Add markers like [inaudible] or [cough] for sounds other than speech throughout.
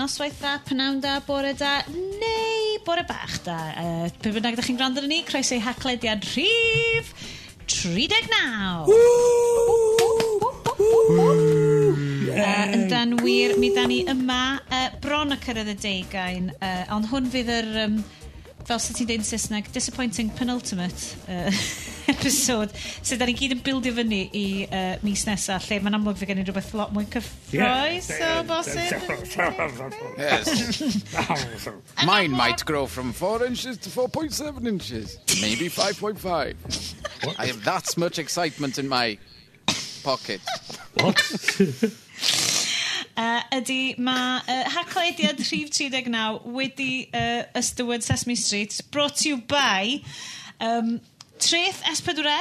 noswaith dda, pnawn da, bore da, neu bore bach da. Uh, pe bynnag ydych chi'n gwrando ni, croeso i haclediad rhif 39. Uh, e, yn dan wir, mi da ni yma uh, bron y cyrraedd y deugain, uh, ond hwn fydd yr, um, fel sy'n ti'n deud yn Saesneg, disappointing penultimate. Uh, [laughs] episod. So, da ni gyd yn bildio fyny i uh, mis nesaf, lle mae'n amlwg fe gen i rhywbeth lot mwy cyffroes yeah. o bosib. [laughs] Mine might grow from 4 inches to 4.7 inches. Maybe 5.5. I have that much excitement in my pocket. What? [laughs] uh, ydy mae uh, haclediad rhif 39 wedi uh, ystywed Sesame Street brought to you by um, Treth S4C,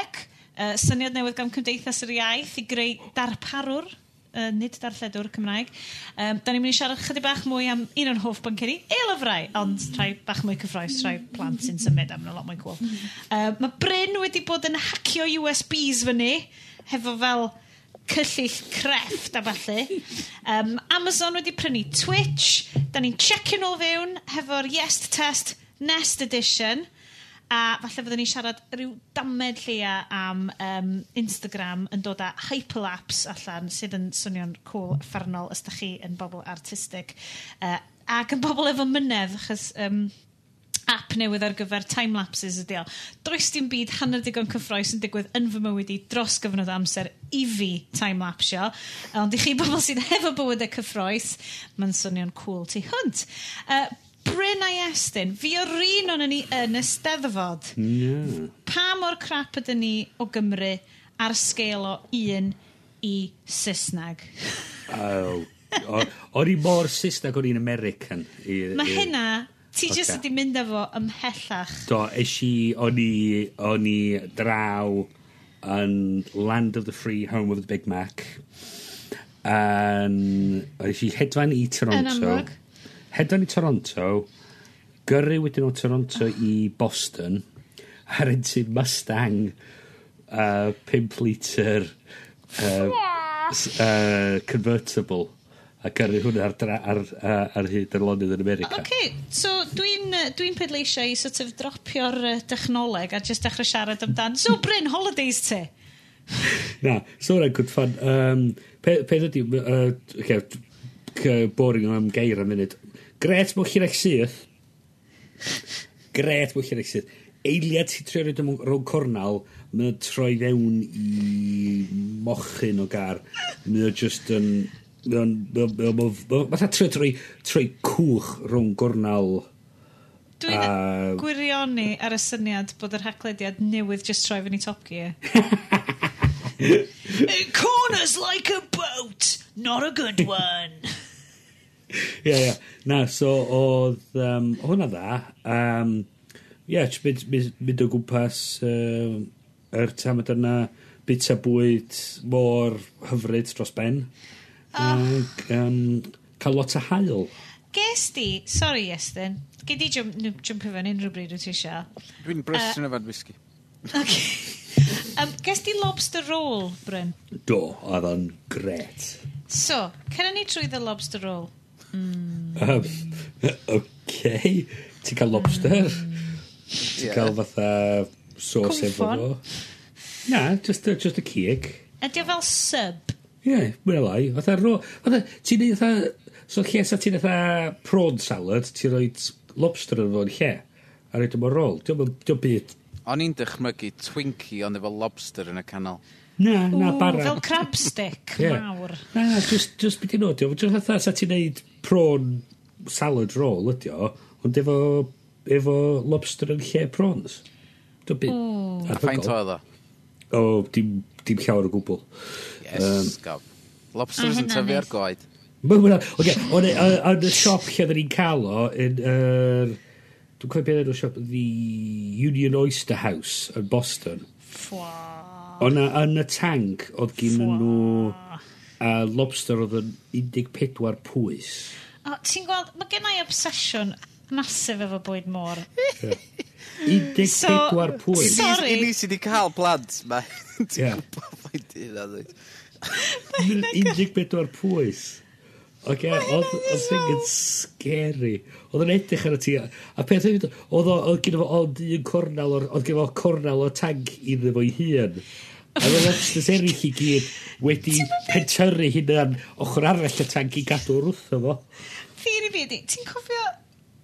uh, syniad newydd gan Cymdeithas yr Iaith i greu darparwr, uh, nid darlledwr Cymraeg. Um, da ni'n mynd i siarad chydig bach mwy am un o'n hoff bynceri, eilyfrau, ond rhai bach mwy cyffroes, rhai plant sy'n symud am yna lot mwy cool. Uh, mae Bryn wedi bod yn hacio USBs fyny, hefo fel cyllill crefft a falle. Um, Amazon wedi prynu Twitch, da ni'n checio'n o fewn hefo'r Yes Test Nest Edition – A falle fyddwn ni'n siarad rhyw damed lleia am um, Instagram yn dod â hyperlapse allan sydd yn swnio'n cool ffernol os da chi yn bobl artistig. Uh, ac yn bobl efo mynedd, achos um, app newydd ar gyfer time-lapses ydi o. Does dim byd hanner digon cyffroes yn digwydd yn fy mywyd i dros gyfnod amser i fi time-lapsio. Ond i chi bobl sydd hefo bywydau cyffroes, mae'n swnio'n cool tu hwnt. Uh, Bryn a Estyn, fi o'r un o'n ni yn y steddfod. Yeah. Pa mor crap ydyn ni o Gymru ar sgêl o un i Saesneg? oh, o'n i mor Saesneg o'n i'n American. I, Mae hynna, ti okay. jyst wedi mynd efo ymhellach. Do, eisi, o'n i, o'n i draw yn Land of the Free, Home of the Big Mac. Yn, um, o'n i hedfan i Toronto. Yn amlwg hedfan i Toronto gyrru wedyn o Toronto i Boston a rentu Mustang uh, 5 litre uh, uh, convertible a gyrru hwnna ar, dra, ar, ar, ar hyd yr lonydd yn America. OK, so dwi'n dwi pedleisio i sort of dropio'r uh, dechnoleg a just dechrau siarad amdan. So, Bryn, holidays ti? [laughs] Na, so hwnna'n good fun. Um, Peth pe ydy, uh, okay, boring am geir am munud, Gret mwyn chi'n eich syth. Gret mwyn chi'n eich syth. Eiliad sy'n trio rhywbeth rhwng cornal, mae'n troi fewn i mochyn o gar. Mae'n just yn... Mae'n trio troi, troi cwch rhwng gornal. Dwi'n a... gwirioni ar y syniad bod yr haglediad newydd just troi fyny Top Gear. [laughs] Corners like a boat, not a good one. Ie, ie. Na, so oedd um, hwnna dda. Um, ie, yeah, mynd, mynd, mynd o gwmpas uh, yr tamad yna bita bwyd mor hyfryd dros ben. Oh. Ac um, cael lot o hael. Ges di, sorry Estyn, gei di jump, i fewn unrhyw bryd wyt ti eisiau. Dwi'n brysyn uh, efo'r whisky. Okay. [laughs] um, ges di lobster roll, Bryn? Do, oedd o'n gret. So, cynna ni trwy the lobster roll. Mm. Um, OK. Ti'n cael lobster. Mm. Ti'n yeah. cael fatha sauce efo fo. Na, just a, just a cig. Ydy o fel sub? Ie, yeah, mwyn o lai. Fatha ro... Fatha, ti'n neud fatha... So lle sa ti'n fatha prawn salad, ti'n rhoi lobster yn fo'n lle. A rhaid yma rôl. Diolch byd. O'n i'n dychmygu Twinkie ond efo lobster yn y canol. Na, na, bara. Fel crab stick yeah. mawr. Na, just, just byd i'n odio. Just fatha sa ti'n neud prawn salad roll ydi o, ond efo, efo lobster yn lle prawns. Dwi'n byd. A ffaint oedd o? O, dim, dim llawer o gwbl. Yes, um, gob. Lobsters yn tyfu ar goed. Ond yn y siop lle dyn ni'n cael o, yn yr... Dwi'n cofio beth yn siop, the Union Oyster House yn Boston. Fwa. Ond yn y tank, oedd gen nhw a lobster oedd yn 14 pwys. O, ti'n gweld, mae gen i obsesiwn masif efo bwyd môr. [laughs] 14 so, pwys. Sorry. I ni sydd wedi cael plant, [laughs] mae. Ti'n gwybod fa'i dyn a dweud. 14 pwys. Oce, oedd y thing yn scary. Oedd yn edrych ar y ti. A peth oedd, oedd gyda fo ond un cornel, o'r, oedd gyda fo cornel o tank iddo fo ei hun. A mae lobsters eraill i gyd wedi pentyrru hynna'n ochr arall y tank i gadw wrtho fo. Theori fi, ydi, ti'n cofio...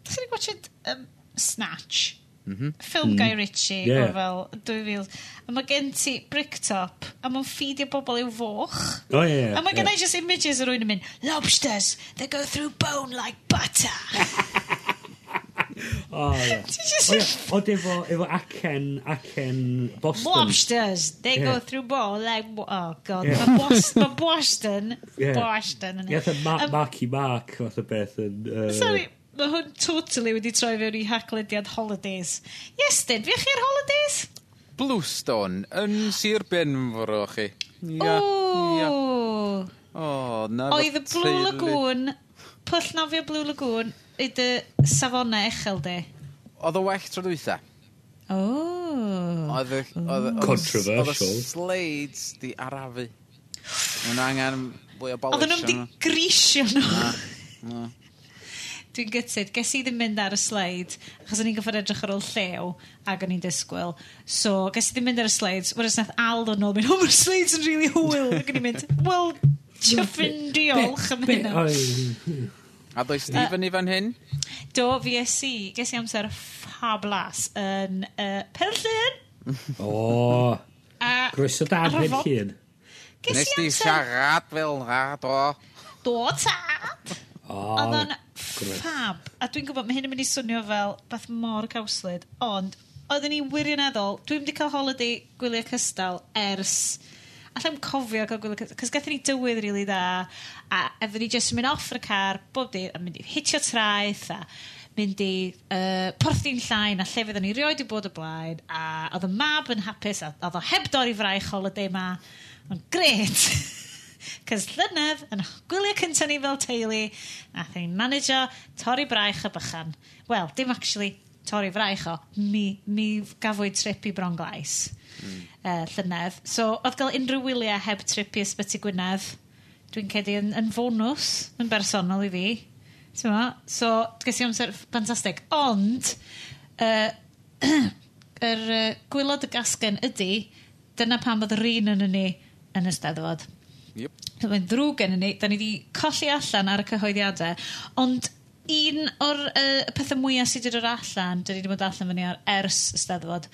Ti'n ei gwachod um, Snatch? Mhm. Mm -hmm. Ffilm. Guy Ritchie, yeah. fel 2000. A mae gen ti Bricktop, a mae'n ffidio bobl i'w foch. Oh, yeah, yeah, a mae gen yeah. i just images o rwy'n yn mynd, Lobsters, they go through bone like butter. [laughs] O, ie. [laughs] O, ie. Ond efo, efo acen, acen Boston. Lobsters, they go Yeah. through ball like, oh god, Yeah. mae Bos- mae Boston, [laughs] Ie. Boston yn Ie, fatha Ma- Marky Mark, fath o beth yn... yy, Sorry, mae hwn totally wedi troi fewn i hacklediad holidays. Yes, dyn, fi chi'r holidays? Bluestone yn Sir Benfro chi. Ia. ia. O, O, na. oedd y Blue Lagoon, pwll nofio Blue Lagoon, i dy safona uchel di? Oedd o well tro dwytha. O. Oedd y... Controversial. Oedd y slides di arafu. Mae'n angen fwy o bolish. Oedden nhw'n di grisio nhw. Na, Dwi'n gytid. Ges i ddim mynd ar y sleid, achos o'n i'n gyffred edrych ar ôl llew, ac o'n i'n disgwyl. So, ges i ddim mynd ar y sleids. Wrth nath Al ddod nôl, mynd, [laughs] oh, mae'r sleids yn really hwyl. Ac o'n i'n mynd, wel, chyffin diolch am hynna. A does Stephen uh, fyny fan hyn? Do, fi esi. Ges i amser ffablas yn uh, Perllyn. o, oh, groeso da yn Perllyn. Nes di siarad fel na, do. Do, tad. Oh, Oedd o'n ffab. A dwi'n gwybod, mae hyn yn mynd i swnio fel beth mor cawslyd, ond oedden ni wirioneddol, dwi'n mynd i cael holiday gwyliau cystal ers allai'n cofio gogl... 'C'os gathon ni dywydd rili really dda, a efo ni jyst yn mynd off y car bob dydd, a mynd i hitio traeth, a mynd i uh, porthi'n llain, a llefydd o'n i rioed i bod y blaen, a oedd y mab yn hapus, a oedd o heb dorri fraich holiday 'ma, ond gret! Cys llynedd, yn gwyliau cyntaf ni fel teulu, nathon ni'n manager torri braich y bychan. Wel, dim actually torri fraich o, mi, mi gafwyd trip i Bronglais mm. uh, llynedd. So, oedd gael unrhyw wyliau heb trip i ysbyty Gwynedd, dwi'n cedi yn, yn fonws, yn bersonol i fi. Ma. So, ges i amser ffantastig. Ond, uh, [clears throat] yr uh, gwylod y gasgen ydy, dyna pam bod yr un yn ni yn y steddfod. Yep. So, mae'n ddrwg yn ni, da ni wedi colli allan ar y cyhoeddiadau, ond un o'r uh, pethau mwyaf sydd wedi dod allan, da ni wedi bod allan fyny ar ers y steddfod,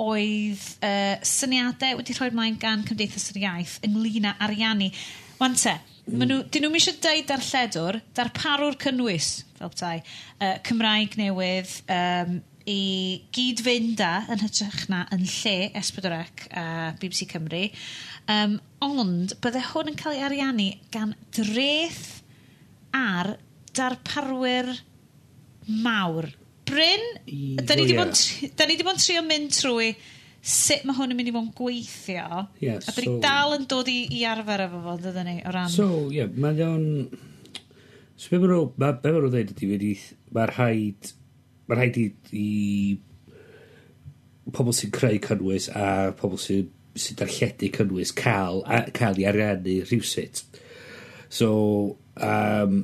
oedd uh, syniadau wedi rhoi mlaen gan Cymdeithas yr Iaith ynglyn â ariannu. Wan te, mm. nhw, dyn nhw'n eisiau deud darlledwr, darparwr cynnwys, fel bethau, uh, Cymraeg newydd, um, i gyd fynd â yn hytrach na yn lle Esbydorec a BBC Cymru. Um, ond bydde hwn yn cael ei ariannu gan dreth ar darparwyr mawr Bryn, da ni wedi bod yn trio mynd trwy sut mae hwn yn mynd i fod yn gweithio. Yeah, a da ni so, dal yn dod i, i arfer efo fo, dydyn ni, o ran... So, ie, yeah, mae o'n... So, be mae'n ma, ma dweud ydy, wedi... Mae'r rhaid... Mae'r rhaid i, i pobl sy'n creu cynnwys a pobl sy'n sy darlledu cynnwys cael, a, cael i ariannu rhywsut. So, um,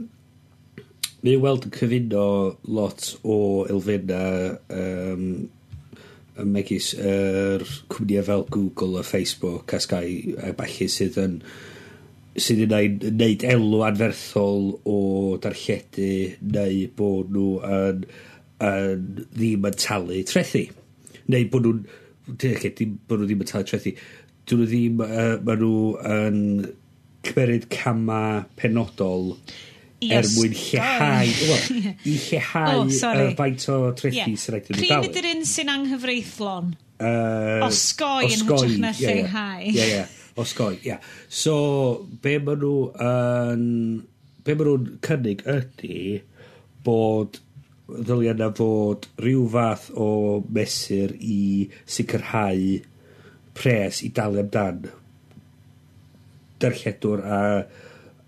Mae weld yn cyfuno lot o elfenna um, yn megis yr er cwmnïau fel Google a Facebook a Sky a balli sydd yn sydd yn neud elw anferthol o darlledu neu bod nhw yn, yn ddim yn talu trethu. Neu bod nhw'n bod nhw ddim yn talu trethu. Dyn nhw ddim, uh, maen nhw yn cymeryd cama penodol er mwyn lleihau, wel, [laughs] i lleihau oh, y faint o trethi sy'n rhaid i ni dalu. Pryd ydy'r un sy'n anghyfreithlon? Uh, osgoi yn hytrach na lleihau. Ie, ie, osgoi, ie. So, be maen nhw yn... Be maen nhw'n cynnig ydy bod ddylia na fod rhyw fath o mesur i sicrhau pres i dalu amdan darlledwr a,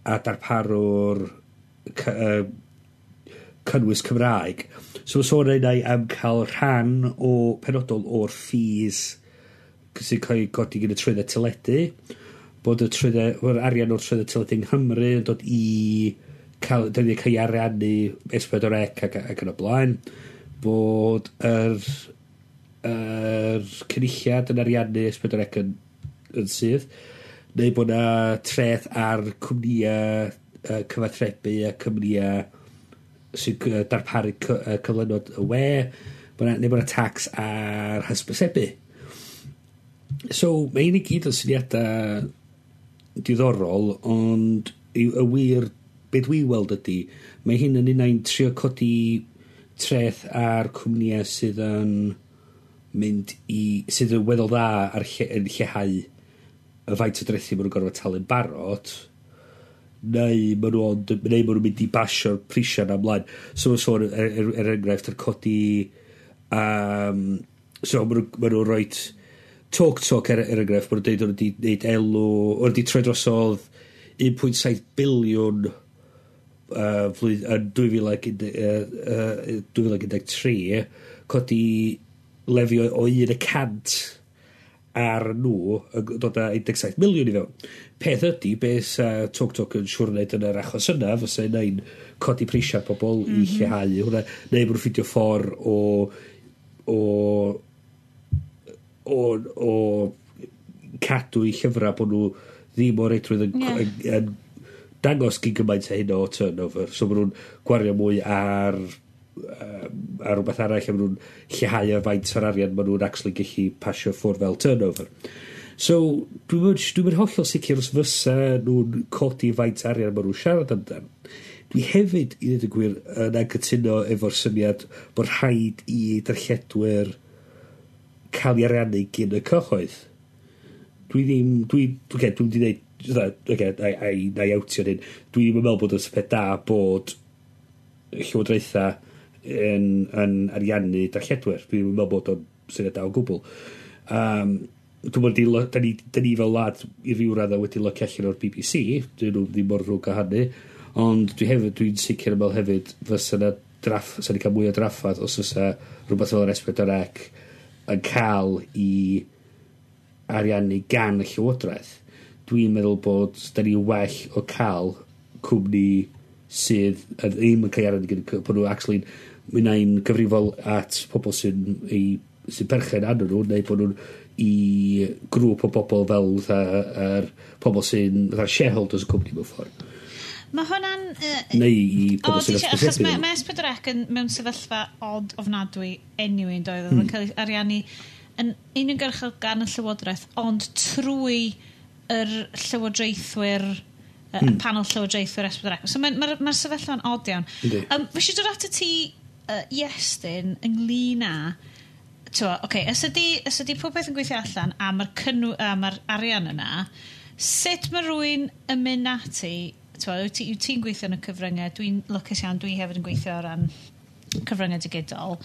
a darparwr uh, cynnwys Cymraeg. So mae sôn einau am cael rhan o penodol o'r fees sy'n cael ei godi gyda trwyddau teledu, bod y trwyddau, arian o'r trwyddau teledu yng Nghymru yn dod i cael, dyn ni'n cael ei ariannu S4C ac, ac yn y blaen, bod yr, yr cynulliad yn ariannu S4C yn, yn sydd, neu bod yna treth ar cwmnïau uh, cyfathrebu a cymryd sy'n darparu cyflenwad y we, bod neu bod tax ar hysbysebu. So, mae un i gyd yn syniadau diddorol, ond y wir be dwi weld ydy, mae hyn yn unau'n trio codi treth ar cwmnïau sydd yn mynd i, sydd yn weddol dda ar lle, yn lleihau y faint o drethu maen nhw'n gorfod talu'n barod, neu maen nhw ond, neu maen nhw'n mynd i basio'r prisiau na ymlaen. So mae'n sôn, er, er, er enghraifft, yr codi, um, so maen nhw'n rhoi talk talk er, er enghraifft, maen nhw'n deud o'n wedi neud elw, o'n wedi troi drosodd 1.7 biliwn uh, flwydd, yn 2013, codi lefio o 1 y cant ar nhw yn dod â 17 miliwn i fewn. Peth ydy, beth uh, Tok Tok yn siŵr wneud yn yr achos yna, fysa yna'n codi prisiau pobl mm -hmm. i mhm. lleihau hwnna, neu bod nhw'n ffidio ffordd o, o, o, o cadw i llyfrau bod nhw ddim o'r reidrwydd yn, yeah. yn, yn dangos gyn gymaint a hyn o turnover. So maen nhw'n gwario mwy ar a rhywbeth arall a maen nhw'n lleihau y faint o'r arian maen nhw'n actually gallu pasio ffwrdd fel turnover. So, dwi'n mynd, dwi mynd hollol sicr os fysa nhw'n codi faint arian maen nhw'n siarad amdan. Dwi hefyd, i ddweud y gwir, yn anghytuno efo'r syniad bod rhaid i darlledwyr cael ei ariannu gyn y cyhoedd. Dwi ddim, dwi, okay, dwi wedi dweud, okay, na, na, na i awtio hyn, dwi ddim yn meddwl bod yn syfed da bod llywodraethau yn, yn ariannu darlledwyr. Dwi'n meddwl bod o'n syniad da o gwbl. Um, dwi'n meddwl, da ni, da ni fel lad i ryw radda wedi locio allan o'r BBC, dyn nhw ddim mor rhwg a hynny, ond dwi hefyd, dwi'n sicr yn meddwl hefyd, fysa na draff, sa ni cael mwy o draffaeth os fysa rhywbeth fel yr S4C yn cael i ariannu gan y llywodraeth. Dwi'n meddwl bod da ni well o cael cwmni sydd yn ddim yn cael ariannu gan, bod nhw actually mynd ein gyfrifol at pobl sy'n sy'n perchen anno nhw, neu bod nhw'n i grŵp o bobl fel yr pobl sy'n shareholders y cwmni mewn ffordd. Mae hwnna'n... Uh, Neu i pobl sy'n ysbysebu. Achos mae, mae S4C yn, mewn sefyllfa od ofnadwy enw i'n doedd. Oedd yn hmm. cael ei ariannu yn uniongyrchol gan y Llywodraeth, ond trwy yr Llywodraethwyr hmm. y mm. panel Llywodraethwyr S4C. So mae'r ma, ma, ma sefyllfa'n od iawn. Um, Fy si dod at y ti uh, Iestyn ynglyn â Tewa, oce, okay, os ydy, os ydy popeth yn gweithio allan a mae'r cynnw, a mae'r arian yna, sut mae rhywun yn mynd ati, tewa, yw ti'n ti gweithio yn y cyfryngau, dwi'n lwcus iawn, dwi hefyd yn gweithio o ran cyfryngau digidol,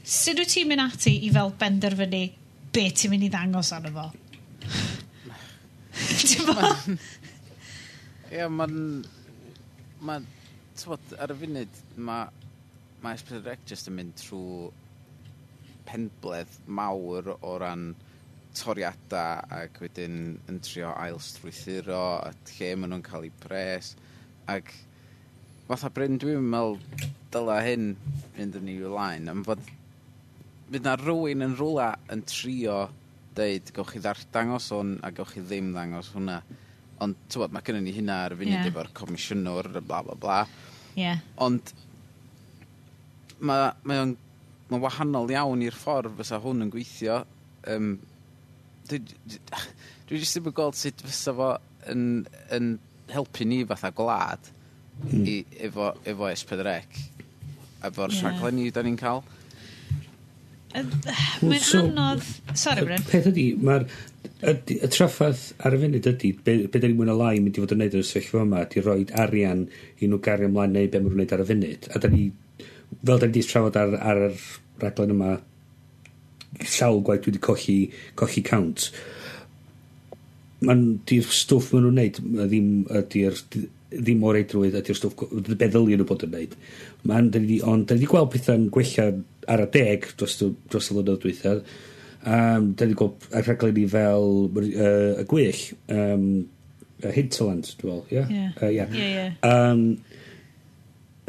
sut wyt ti'n mynd ati i fel benderfynu be ti'n mynd i ddangos arno fo? [laughs] Ti'n bo? Ie, mae'n... Mae'n... Ar y funud, mae mae Esbydrec jyst yn mynd trwy penbledd mawr o ran toriadau ac wedyn yn trio ail strwythuro a lle maen nhw'n cael eu pres ac fatha Bryn dwi'n meddwl dyla hyn mynd yn i'w laen am fod fydd na rhywun yn rhywle yn trio deud gawch chi ddangos hwn a gawch chi ddim ddangos hwnna ond tywod mae gennym ni hynna ar y funud yeah. efo'r comisiynwr bla bla bla yeah. ond mae, mae o'n mae wahanol iawn i'r ffordd fysa hwn yn gweithio. Um, dwi, dwi, jyst ddim yn gweld sut fysa fo yn, yn helpu ni fatha gwlad mm. i, efo, efo S4C efo'r yeah. rhaglenni da ni'n cael. Hmm, mae'n so, anodd... Sorry, Bryn. Peth ydy, mae'r y traffaeth ar y funud ydy, be, be da ni'n mwyn o lai mynd i fod yn neud yn y sefyllfa yma, di roed arian i nhw gario ymlaen neu be maen nhw'n neud ar y funud. A da ni fel 'dan ni 'di trafod ar ar yr raglen yma sawl gwaith dwi wedi colli colli count mae'n 'di'r stwff maen nhw'n neud ma' ddim ydi'r ddim o'r eidrwydd ydy'r stwff gw- be' ddylia nw bod yn neud ma'n 'dyn ni 'di ond 'dyn ni 'di gweld pethau'n gwella ar y deg dros y dros y flynyddoedd dwytha um, 'dyn ni gweld y rhaglenni fel uh, y gwyll um, uh, hinterland dwi'n fel ia? Ie. Yy ia. Ie ie. Yym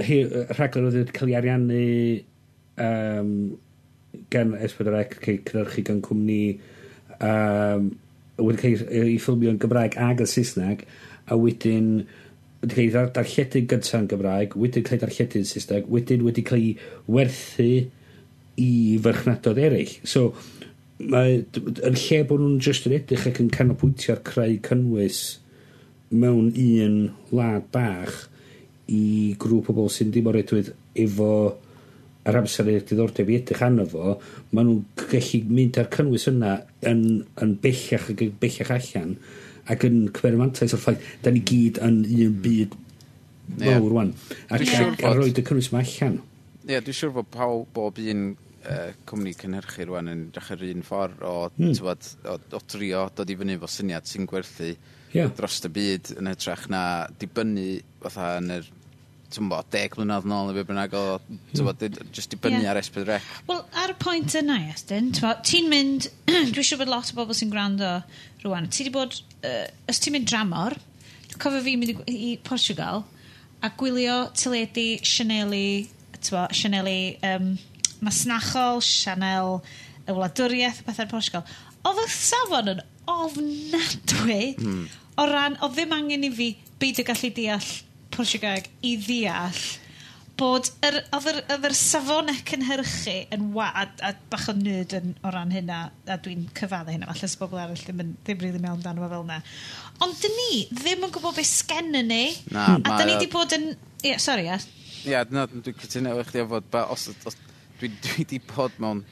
rhaglen oedd wedi cael ei ariannu um, gan S4C cynhyrchu gan cwmni um, wedi cael ei ffilmio yn Gymraeg ag yn Saesneg a wedyn wedi cael ei darlledu gyntaf yn Gymraeg wedyn cael ei darlledu yn Saesneg wedyn wedi cael ei werthu i farchnadoedd eraill. So mae yn lle bod nhw'n just yn edrych ac yn canolbwyntio ar creu cynnwys mewn un wlad bach i grŵp o bobl sy'n dim o redwydd efo yr amser i'r diddordeb i edrych arno fo, maen nhw'n gallu mynd ar cynnwys yna yn, yn bellach ac yn bellach allan ac yn cymermantais o'r ffaith da ni gyd yn un byd mawr wan ac, siwr ac, roed y cynnwys yma allan Ie, yeah, dwi'n siŵr bod pawb bob un uh, cwmni cynhyrchu rwan yn drach yr un ffordd o, mm. o, o drio dod i fyny fo syniad sy'n gwerthu yeah. dros y byd yn hytrach na dibynnu fatha yn yr ti'n bod, deg mlynedd nôl neu be bynnag o, ti'n bod, hmm. just dibynnu yeah. ar S4C. Wel, ar y pwynt yna, Iestyn, ti'n mynd, [clears throat] dwi siŵr bod lot o bobl sy'n gwrando rwan, ti di bod, uh, os ti'n mynd dramor, cofio fi mynd i Portugal, a gwylio teledu Sianeli, ti'n bod, Sianeli um, masnachol, Chanel, y wladwriaeth, bethau'r Portugal. Oedd y safon yn ofnadwy mm. o ran, o ddim angen i fi beidio gallu deall pwnsio geg i ddeall bod yr, oedd yr, oedd yr safonau cynhyrchu yn wa, a, a bach o nerd yn, o ran hynna, a dwi'n cyfadda hynna, falle sy'n bobl arall ddim, yn, ddim rili really mewn dan o fel yna. Ond dyn ni ddim yn gwybod beth sgen yn ni, Na, a dyn ni wedi bod yn... Ie, yeah, sori, ie. Ie, yeah, no, dwi'n cytuno efo chdi o fod, ba, os, os, dwi wedi bod mewn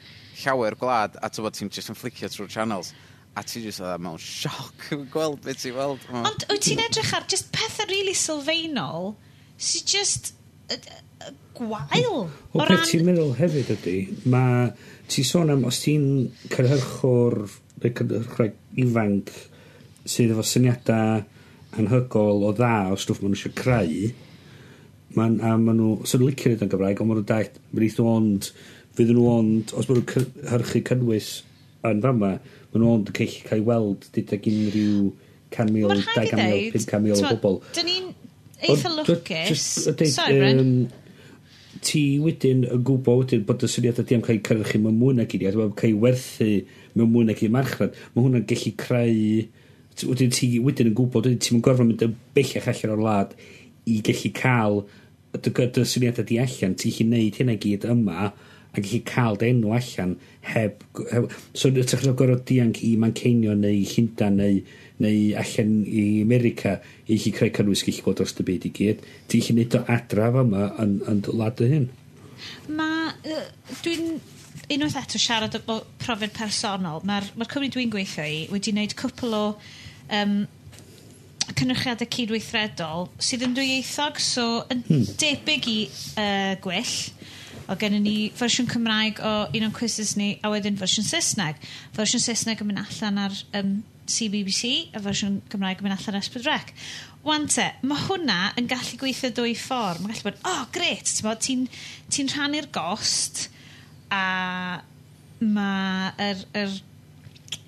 llawer gwlad, a ti'n bod ti'n just yn flicio trwy'r channels a ti jyst oedd mewn sioc yn gweld beth ti'n weld. Ond wyt ti'n edrych ar just pethau really sylfaenol sy'n just uh, uh, gwael. O, beth ti'n meddwl hefyd ydy, mae ti sôn am os ti'n cynhyrchwr neu cynhyrchwraig ifanc sydd efo syniadau anhygol o dda o stwff maen nhw eisiau creu, maen, a maen nhw, sy'n licio neud yn Gymraeg, ond maen nhw'n daeth, fydd nhw ond, fydd nhw ond, os maen nhw'n hyrchu cynnwys yn fama, maen nhw'n ceich cael ei weld gydag unrhyw 100,000, 200,000, 500,000 o bobl. Dyn ni'n eitha lwcus. Sorry, Bren. Ti wedyn yn gwybod wedyn bod y syniad ydy am cael ei cyrchu mewn mwy nag i ni, a dwi'n cael ei werthu mewn mwy nag i'r marchnad. Mae hwnna'n gallu creu... Wedyn ti wedyn yn gwybod, wedyn ti'n gorfod mynd yn bellach allan o'r wlad i gallu cael dy, dy syniad ydy allan. Ti'n gallu neud hynna gyd yma, a gallu cael dy enw allan heb... heb so, ydych chi'n gorfod dianc i Manceinion neu Llundain neu, neu allan i America i chi creu cynnwys gallu bod dros y byd i gyd. Ti'n gallu neud o adra yma yn, yn lad y hyn. Mae... Uh, Dwi'n unwaith eto siarad o profiad personol, mae'r ma cwmni dwi'n gweithio i wedi wneud cwpl o um, cynrychiadau cydweithredol sydd yn dwyieithog, so yn hmm. debyg i uh, gwyll, o gennym ni fersiwn Cymraeg o un o'n quizzes ni, a wedyn fersiwn Saesneg. Fersiwn Saesneg yn mynd allan ar um, CBBC, a fersiwn Cymraeg yn mynd allan ar Spadrec. Wan te, mae hwnna yn gallu gweithio dwy ffordd. Mae'n gallu bod, oh, gret, ti'n ti rhannu'r gost, a mae yr, yr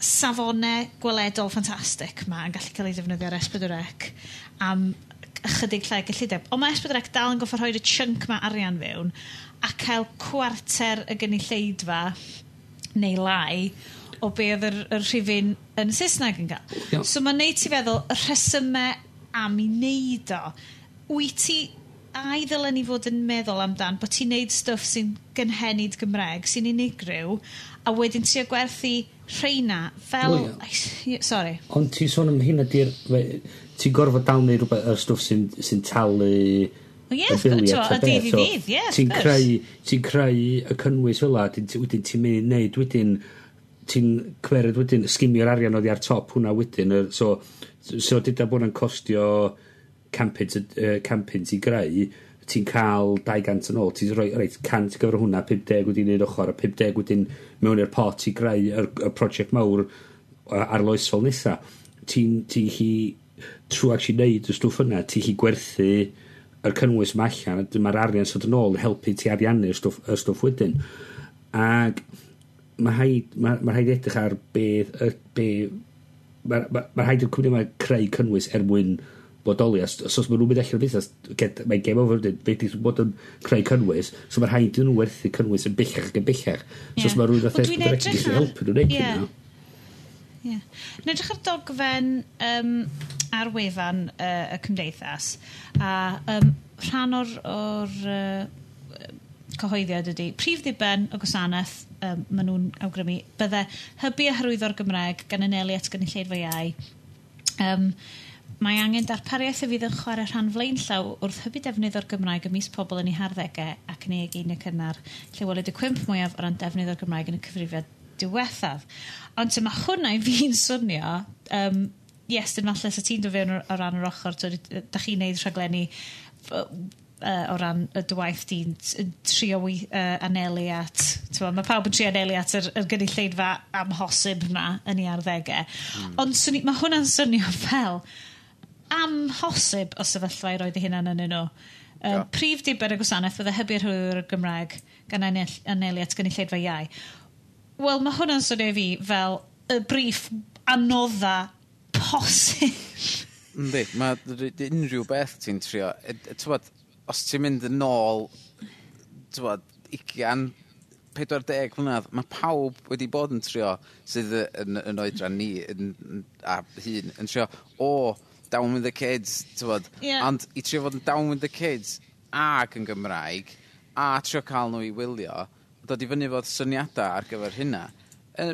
safonau gweledol ffantastig ma yn gallu cael ei ddefnyddio ar Esbydwrec am ychydig lle gyllideb. Ond mae Esbydwrec dal yn goffa rhoi'r chunk ma arian fewn a cael cwarter y gynulleidfa, neu lai, o be oedd yr, yr rhifin yn Saesneg yn cael. Yep. So mae'n neud ti feddwl, y rhesymau am i neud o, wyt ti a i ddylen ni fod yn meddwl amdan bod ti'n neud stwff sy'n gynhenid Gymreg, sy'n unigryw, a wedyn ti'n gwerthu rheina fel... Oh, yeah. Sorry. Ond ti'n sôn am hyn ydy'r... Ti'n gorfod dal neu rhywbeth yr stwff sy'n sy talu Ie, a dydd i ddydd, ie. Ti'n creu, ti'n creu y cynnwys fel la, wedyn ti'n mynd i neud, wedyn ti'n cwered wedyn, sgimio'r arian oddi ar top hwnna wedyn. So, so dyda bod yn costio campins, uh, campins i greu, ti'n cael 200 yn ôl, ti'n rhoi, reit, 100 gyfer hwnna, 50 wedyn i'r ochr, a 50 wedyn mewn i'r pot i greu y, y prosiect mawr arloesol nesaf. Ti'n ti hi, trwy actually neud y stwff yna, ti'n hi gwerthu yr cynnwys yma allan, mae'r arian sydd yn ôl helpu ti ariannu y stwff, y stwff wedyn. Ac mae rhaid, ma, ma rhaid edrych ar beth... Be, Mae ma, ma rhaid i'r cwmni yma creu cynnwys er mwyn bodoli. Os, os oes maen nhw'n mynd allan o busnes, mae game over dyn, fe di bod yn creu cynnwys, so mae'r rhaid iddyn nhw werthu cynnwys yn bellach ac yn bellach. So yeah. os mae rhywun oedd eithaf yn helpu nhw'n neud yeah. Ie. Yn edrych ar dogfen um, ar wefan uh, y Cymdeithas a um, rhan o'r o'r uh, cyhoeddiad ydy prif ddiben y gwasanaeth um, maen nhw'n awgrymu bydde hybu a hyrwyddo'r Gymreg gan anelu at gynulleidfa iau um, mae angen darpariaeth y fydd yn chwarae rhan flaenllaw wrth hybu defnydd o'r Gymraeg ymys pobl yn eu harddegau ac yn ei egin y cynnar, lle weled y cwmp mwyaf o ran defnydd o'r Gymraeg yn y cyfrifiad diwethaf. Ond ma hwnna i fi'n swnio, um, yes, dyn falle sa ti'n dod fewn o ran yr ochr, da chi'n neud rhaglenni uh, o ran y dywaith di'n trio uh, anelu at, mae pawb yn trio anelu at yr, yr gynulleidfa amhosib yna yn ei arddegau. Mm. Ond mae hwnna'n swnio fel amhosib o sefyllfa i roed eu hunan yn nhw. Um, yeah. Prif diber y gwasanaeth fydde hybu'r hwyr y Gymraeg gan anelu at gynulleidfa iau. Wel, mae hwnna'n swnio i fi fel y briff anodda posib. Yndi, mae unrhyw beth ti'n trio. Tywad, os ti'n mynd yn ôl, tywad, 20, 40 mlynedd, mae pawb wedi bod yn trio sydd yn, yn oedran ni yn, a hun yn trio, o, down with the kids, tywad. Yeah. Ond i trio fod yn down with the kids ac yn Gymraeg, a trio cael nhw i wylio, dod i fyny fod syniadau ar gyfer hynna, e,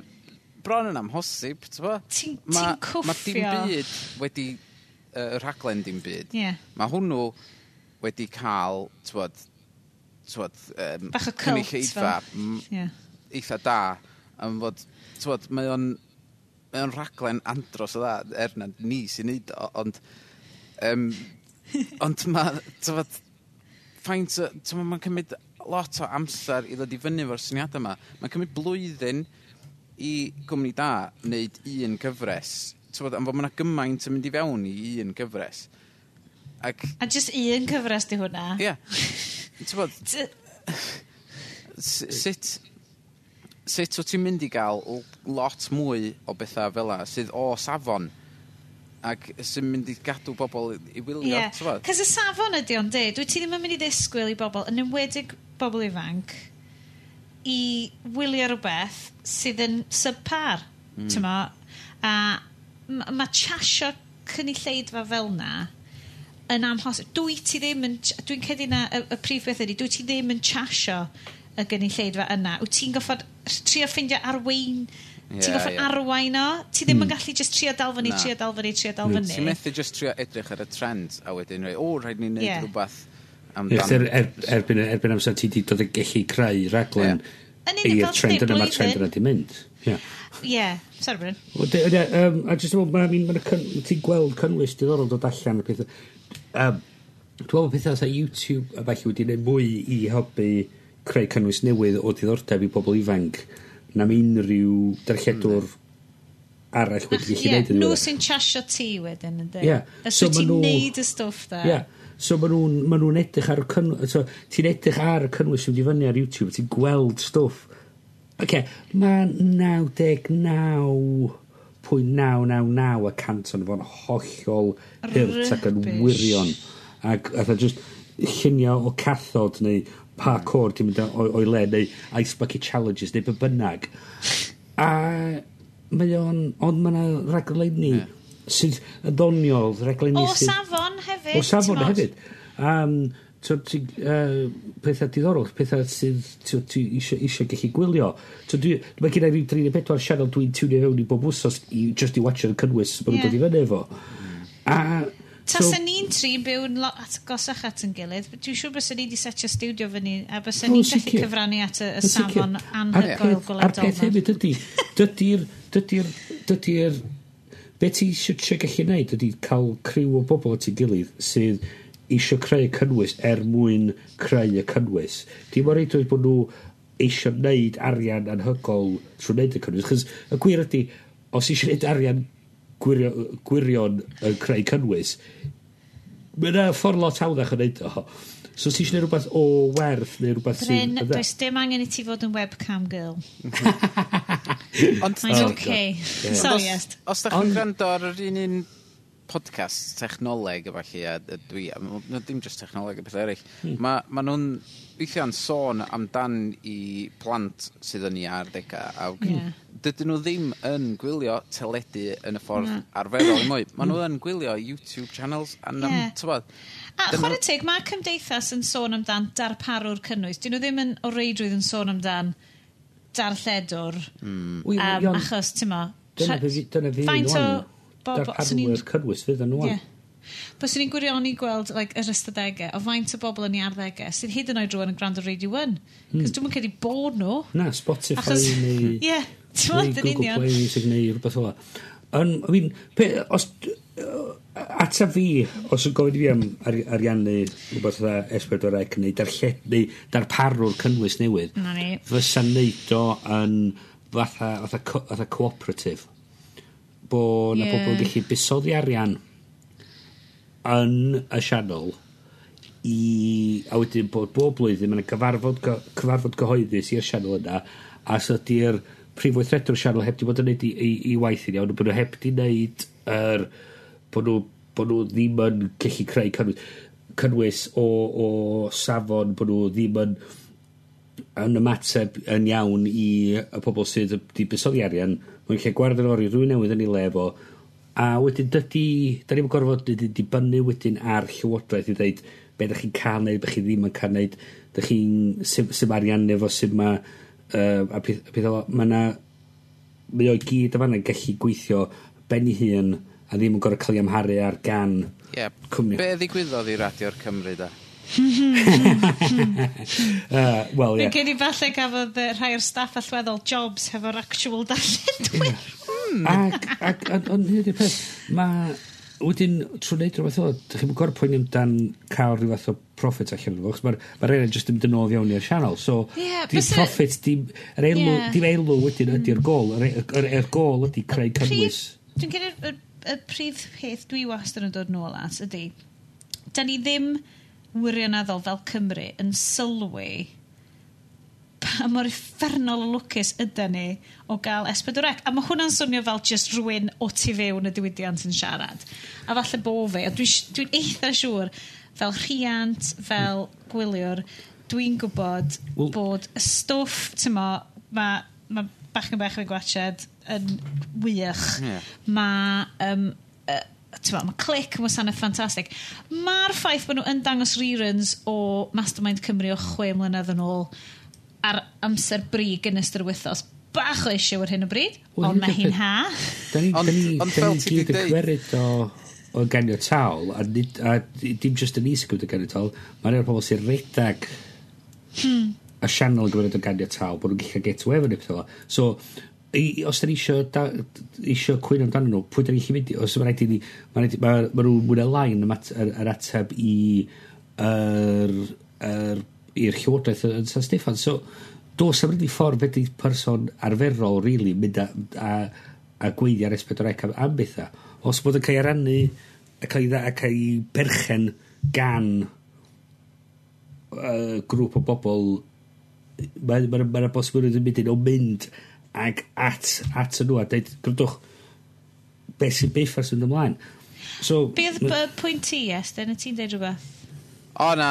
bron yn amhosib, ti'n bo? Ti'n ti cwffio. Mae dim byd wedi, y uh, rhaglen dim byd. Yeah. Mae hwnnw wedi cael, ti'n bod, bod um, Bach o cult. Eitha, yeah. eitha da. am fod, ti'n bod, mae o'n mae o'n rhaglen andros o dda, er na ni sy'n neud o, ond um, [laughs] ond mae, ti'n bod, faint, ti'n bod, mae'n cymryd lot o amser i ddod i fyny efo'r syniadau yma. Mae'n cymryd blwyddyn i gwmni da wneud un cyfres. Tywod, am fod mae yna gymaint yn mynd i fewn i un cyfres. Ac... A just un cyfres di hwnna? Ie. Yeah. Tywod, [laughs] sut, sut wyt ti'n mynd i gael lot mwy o bethau fel yna sydd o safon? ac sy'n mynd i gadw bobl i wylio. Ie, yeah. Cys y safon ydy o'n de, dwi ti ddim yn mynd i ddisgwyl i bobl, yn ymwedig bobl ifanc i wylio rhywbeth sydd yn subpar, mm. ti'n mo? A mae ma chasio cynulleidfa fel na yn amhos... Dwi ti ddim yn... Dwi'n cedi na y, y prif beth ydy, dwi ti ddim yn chasio y gynulleidfa yna. Wyt ti'n goffod trio ffeindio arwein... Yeah, ti'n goffod yeah. arwain o? Ti ddim mm. yn hmm. gallu just trio dal fyny, trio dal fyny, trio dal fyny. Ti'n methu just trio edrych ar y trend a wedyn, o, oh, rhaid ni'n neud yeah. rhywbeth amdan... Er, er, erbyn, erbyn amser ti wedi dod yn gallu creu raglen yeah. i'r trend yna, mae'r trend yna di mynd. Ie, yeah. yeah. sorry Bryn. Um, a jyst yn meddwl, mae'n ti'n gweld cynnwys diddorol dod allan y pethau. Um, Dwi'n meddwl pethau sa YouTube a falle wedi gwneud mwy i helpu creu cynnwys newydd o diddordeb i pobl ifanc na'm unrhyw darlledwr mm. arall wedi gallu yeah, gwneud yn nhw. Nhw sy'n chasio ti wedyn, ynddo? Yeah. Os so wyt ti'n neud y stwff da. Yeah. So maen nhw'n ma' nw'n edrych ar y cynnwys. so ti'n edrych ar y cynnwys sy'n mynd i fyny ar YouTube ti'n gweld stwff Oce ma' naw deg y cant ohono fo'n hollol hirt ac yn wirion ac fatha just llunia o cathod neu parkour ti'n mynd o'i, oi le neu ice bucket challenges neu be bynnag a mae o'n ond mae yna raglenni yeah. sydd yn ddoniol raglenni o sydd... safon hefyd. O safon hefyd. Um, so, uh, pethau diddorol, pethau sydd ti eisiau gallu gwylio. So, Mae gen i ryw 34 sianel dwi'n tiwnio fewn i bob wsos i just i watcher yn cynnwys bod nhw'n yn dod i fyny efo. A... Tasen so, ni'n tri byw at gosach at yn gilydd, dwi'n siŵr bys ni wedi setio studio fyny, a bys ni'n gallu cyfrannu at y, y safon anhygoel gwledol. A'r peth hefyd ydy, dydy'r Be ti eisiau trio gallu neud ydy cael criw o bobl at ei gilydd sydd eisiau creu cynnwys er mwyn creu y cynnwys. Dim o reid oedd bod nhw eisiau neud arian anhygol trwy neud y cynnwys. Chos y gwir ydy, os eisiau neud arian gwirio, gwirion yn creu cynnwys, mae yna ffordd lot hawddach yn neud o. So os ti eisiau gwneud rhywbeth o werth neu rhywbeth Bryn, sy'n... does dim angen i ti fod yn webcam girl. [laughs] Ond... Mae'n okay. Yeah. So, os, os da chi'n gwrando ar yr un un podcast technoleg efo chi, a dwi, no, dim just technoleg a beth eraill, hmm. mae ma nhw'n weithiau'n sôn amdan i plant sydd yn ei ardega, a yeah dydyn nhw ddim yn gwylio teledu yn y ffordd mm. arferol mwy. [clears throat] Maen nhw yn gwylio YouTube channels. And, yeah. um, tywod, a chwarae teg, mae cymdeithas yn sôn amdan darparwr cynnwys. Dyn nhw ddim yn o reidrwydd yn sôn amdan darlledwr. Mm. Um, achos, ti'n ma... Dyna fi, dyna fi, faint o... Darparwyr cynnwys fydd yn nhw. Yeah. Bys ni'n gwirioni gweld like, yr ystadegau, o faint o bobl yn ei arddegau, sydd hyd yn oed rwy'n yn gwrando Radio 1. Hmm. Cos mm. dwi'n credu bod nhw. Na, Spotify Achos, neu... yeah. Ti'n Google Play Music neu rhywbeth ola. Yn, I mean, pe, os, uh, ata fi, os yn gofyn i fi am ar, ariannu rhywbeth ola S4 Ec neu, darlled, neu darparwr cynnwys newydd, Na ni. fysa neud o yn fatha, fatha, co, fatha cooperative. Bo yeah. na pobl yn gallu busoddi arian yn y sianel i... A wedyn bod bob blwyddyn, mae'n cyfarfod, cyfarfod cyhoeddus i'r sianel yna, a sydd so prif weithredwr sianel heb 'di bod yn neud 'i 'i 'i waith i ni, ond bod nhw heb 'di neud yr bod, nhw, bod nhw ddim yn gallu creu cynnwys cynnwys o o safon bod nhw ddim yn yn ymateb yn iawn i y pobl sydd wedi 'di arian mae'n lle gwared yn ori rywun newydd yn ei lefo a wedyn dydy da ni'n gorfod dydy dibynnu wedyn ar llywodraeth i ddweud be' 'dach chi'n cael neud be' chi ddim yn cael neud 'dych chi'n sy'n su' ma' ariannu fo ma' uh, a peth, a peth o, mae Ma' 'na... Mae o'i i gyd yn fan yn gallu gweithio ben 'i hun, a ddim yn gor'o' cael ei amharu ar gan... Ie. ...cwmni. Be' ddigwyddodd i Radio'r Cymru da? [laughs] uh, Wel, ie. Yeah. Cyn i falle gafodd uh, rhai o'r staff allweddol jobs hefo'r actual darlledwyr. Ac, ac, ac, ond hyd y peth, mae wedyn, trwy wneud rhywbeth o, dych chi'n gwrdd pwynt amdan cael rhywbeth o profit allan o fo, mae'r ma rhain jyst yn mynd yn ôl iawn i'r sianel, so yeah, dim profit, dim, yr elw, yeah. dim elw wedyn ydy'r gol, yr, yr, yr gol ydy creu cynnwys. Dwi'n credu y prif peth dwi wastad yn dod nôl at ydy, da ni ddim wirioneddol fel Cymru yn sylwi pa mor effernol o lwcus ydy ni o gael S4C. A mae hwnna'n swnio fel just rhywun o tu fewn y diwydiant yn siarad. A falle bo fe. a dwi'n dwi, eitha siŵr, fel rhiant, fel gwyliwr, dwi'n gwybod well, bod y stwff, ti'n mo, mae ma bach yn bach yn gwachod yn wych. Yeah. Mae, um, uh, mae clic yn wasanaeth ffantastig. Mae'r ffaith bod nhw yn dangos reruns o Mastermind Cymru o chwe mlynedd yn ôl, ar amser brig yn ystod y wythnos bach o eisiau ar hyn o bryd, well, ond mae hi'n ha. Da ni, da ni, da ni gyd yn gwerid o, o ganiataol, a, nid, a dim just yn is yn gwybod y ganiataol, mae'n rhaid pobl sy'n redag hmm. y sianel yn gwybod o ganiataol, bod nhw'n gallu get away with pethau. So, i, os da ni isio, da, isio cwyn amdano nhw, pwy da ni'n mynd i, os mae'n rhaid i ni, mae'n rhaid, mae ma nhw'n mwyn y lain yr, yr ateb i yr, yr i'r llywodraeth yn, San Steffan. So, dos am rydyn ffordd beth ydy'r person arferol, really, mynd a, a, a gweiddi ar S4C am, am bethau. Os bod yn cael ei rannu a cael ei, dda, a cael ei berchen gan uh, grŵp o bobl, mae'n ma, ma, ma bosmwyrdd yn mynd yn o mynd ag at, at nhw a dweud, gwrddwch, beth sy'n beth ymlaen. So, Be oedd y pwynt ti, Estyn? Y ti'n dweud rhywbeth? O na,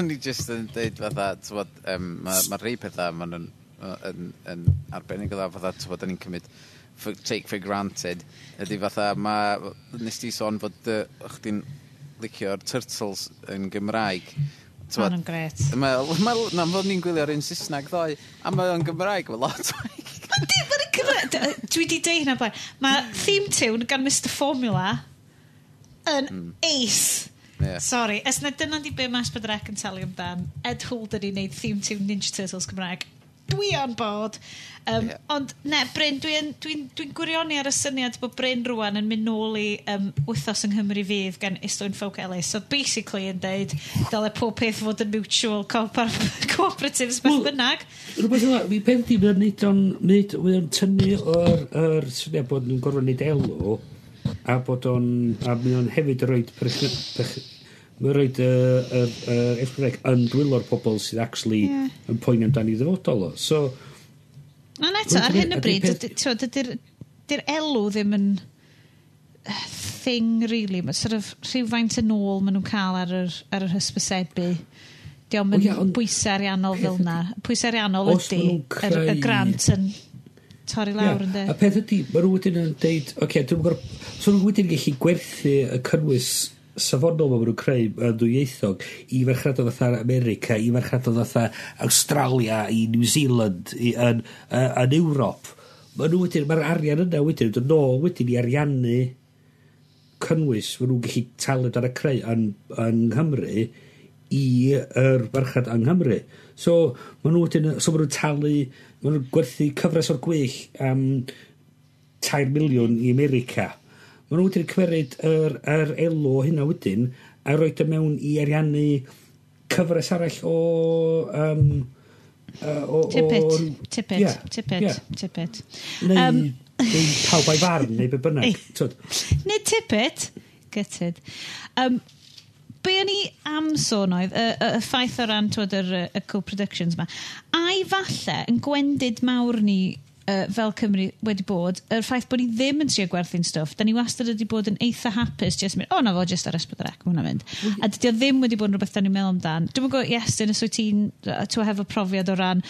o'n i [laughs] jyst yn dweud fatha, tywod, um, mae ma rei pethau maen yn, yn, yn arbennig o dda fatha, tywod, ni'n cymryd for, take for granted, ydy fatha, mae, nes ti sôn fod uh, chdi'n licio'r Turtles yn Gymraeg. Mae nhw'n gret. Mae, ma, na, fod ni'n gwylio ar un Saesneg ddoe, a mae o'n Gymraeg, mae lot [laughs] Dwi wedi deud hynna blaen. Mae theme tune gan Mr Formula yn mm. ace Yeah. Sorry, os na dyna di be mas bydd rec yn talu amdan, Ed Holden i wneud theme tune Ninja Turtles Cymraeg. Dwi on board. Um, yeah. Ond, ne, Bryn, dwi'n dwi, n, dwi, n, dwi n gwirioni ar y syniad bod Bryn rwan yn mynd nôl i um, wythos yng Nghymru fydd gan Istwyn Folk Ellis. So, basically, yn deud, dyle pob peth fod yn mutual co [laughs] cooperatives, beth well, bynnag. Rwy'n yma, fi pen di, mae'n neud o'n tynnu o'r syniad bod nhw'n gorfod neud elw a bod o'n... A mae o'n hefyd roed... Mae'n roed y, y, y F-Brec yn dwylo'r pobl sydd actually yeah. yn poeni amdani ddyfodol o. So, Ond eto, ar hyn o bryd, dy'r elw ddim yn thing, really. Mae sort of rhywfaint yn ôl maen nhw'n cael ar yr, ar yr hysbysebu. Diolch yn bwysau ariannol fel yna. Pwysau ariannol ydy, y grant yn torri lawr yn yeah. de. A peth ydy, mae nhw wedyn yn deud, oce, okay, dwi'n gwybod, so nhw wedyn gallu gwerthu y cynnwys safonol mae nhw'n creu yn dwyieithog i farchnadoedd fatha America, i farchnadoedd fatha Australia, i New Zealand, i, yn, uh, yn Ewrop. Mae nhw wedyn, mae'r arian yna wedyn, dod nôl wedyn i ariannu cynnwys mae nhw'n gallu talu ar y creu yn, yn Nghymru i yr er yng Nghymru. So, mae nhw, wedyn, so, mae nhw'n talu Mae nhw'n gwerthu cyfres o'r gwych am 3 miliwn i America. Mae nhw wedi'n cymeryd yr, yr elo hynna wedyn a roed o mewn i ariannu cyfres arall o... Um, uh, o, tippet, o, tippet, yeah, tippet, yeah. tippet. Neu, um, neu pawb a'i farn, neu be bynnag. Nid tippet, gytid. Um, be o'n i am sôn oedd, y, y, y ffaith o ran twyd yr y, y co-productions yma, a'i falle yn gwendid mawr ni uh, fel Cymru wedi bod, yr ffaith bod ni ddim yn trio gwerthu'n stwff, da ni wastad wedi bod yn eitha hapus, jyst mynd, o oh, na fo, jyst ar ysbryd rec, mae hwnna'n mynd. Mhm. A dydy o ddim wedi bod yn rhywbeth da ni'n meddwl amdan. Dwi'n gwybod, yes, dyn os wyt ti'n, ti'n hefo profiad o ran,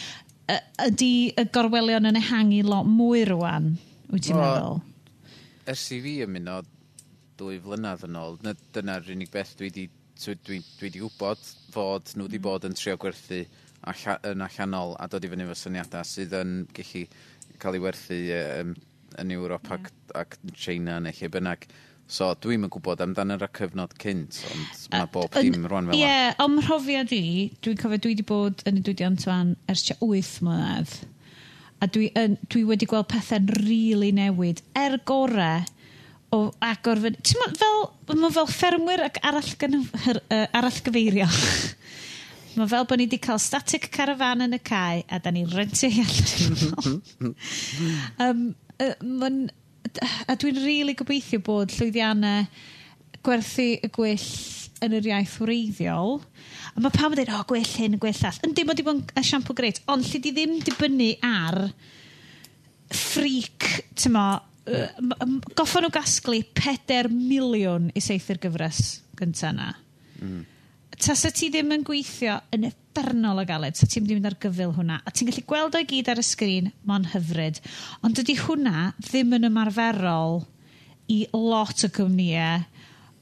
ydy y gorwelion yn ehangu lot mwy rwan, wyt ti'n meddwl? Ers i fi ymuno dwy flynedd yn ôl, dyna'r unig beth dwi wedi dwi, dwi dwi di gwybod fod nhw wedi mm. bod yn trio gwerthu alla, yn allanol a dod i fyny efo syniadau sydd yn gallu cael ei werthu um, yn Ewrop mm. ac, yeah. ac China neu lle bynnag. So dwi'm yn gwybod amdano yr cyfnod cynt, ond mae bob dim rwan fel Ie, yeah, o'm mhrofiad i, dwi'n cofio dwi wedi bod yn y diwydiant fan ers tua 8 mlynedd. A dwi, yn, dwi wedi gweld pethau'n rili really newid. Er gorau, o agor fy... Ti'n meddwl, fel, mae fel ffermwyr ac arall, gynhyr, uh, arall gyfeirio. [laughs] mae fel bod ni wedi cael static caravan yn y cae a da ni'n rentio hi allan. um, [laughs] uh, man, a dwi'n rili really gobeithio bod llwyddiannau gwerthu y gwyll yn yr iaith wreiddiol. A mae pawb yn dweud, o, oh, gwell hyn, gwyll all. Yndi, mae wedi bod yn esiampl greit, ond lle di ddim dibynnu ar ffric, ti'n mo, mm. goffon nhw gasglu 4 miliwn i seithi'r gyfres gyntaf yna. Mm. Tasa ti ddim yn gweithio yn effernol o galed, sa ti'n mynd ar gyfil hwnna, a ti'n gallu gweld o'i gyd ar y sgrin, ma'n hyfryd. Ond dydy hwnna ddim yn ymarferol i lot o gwmnïau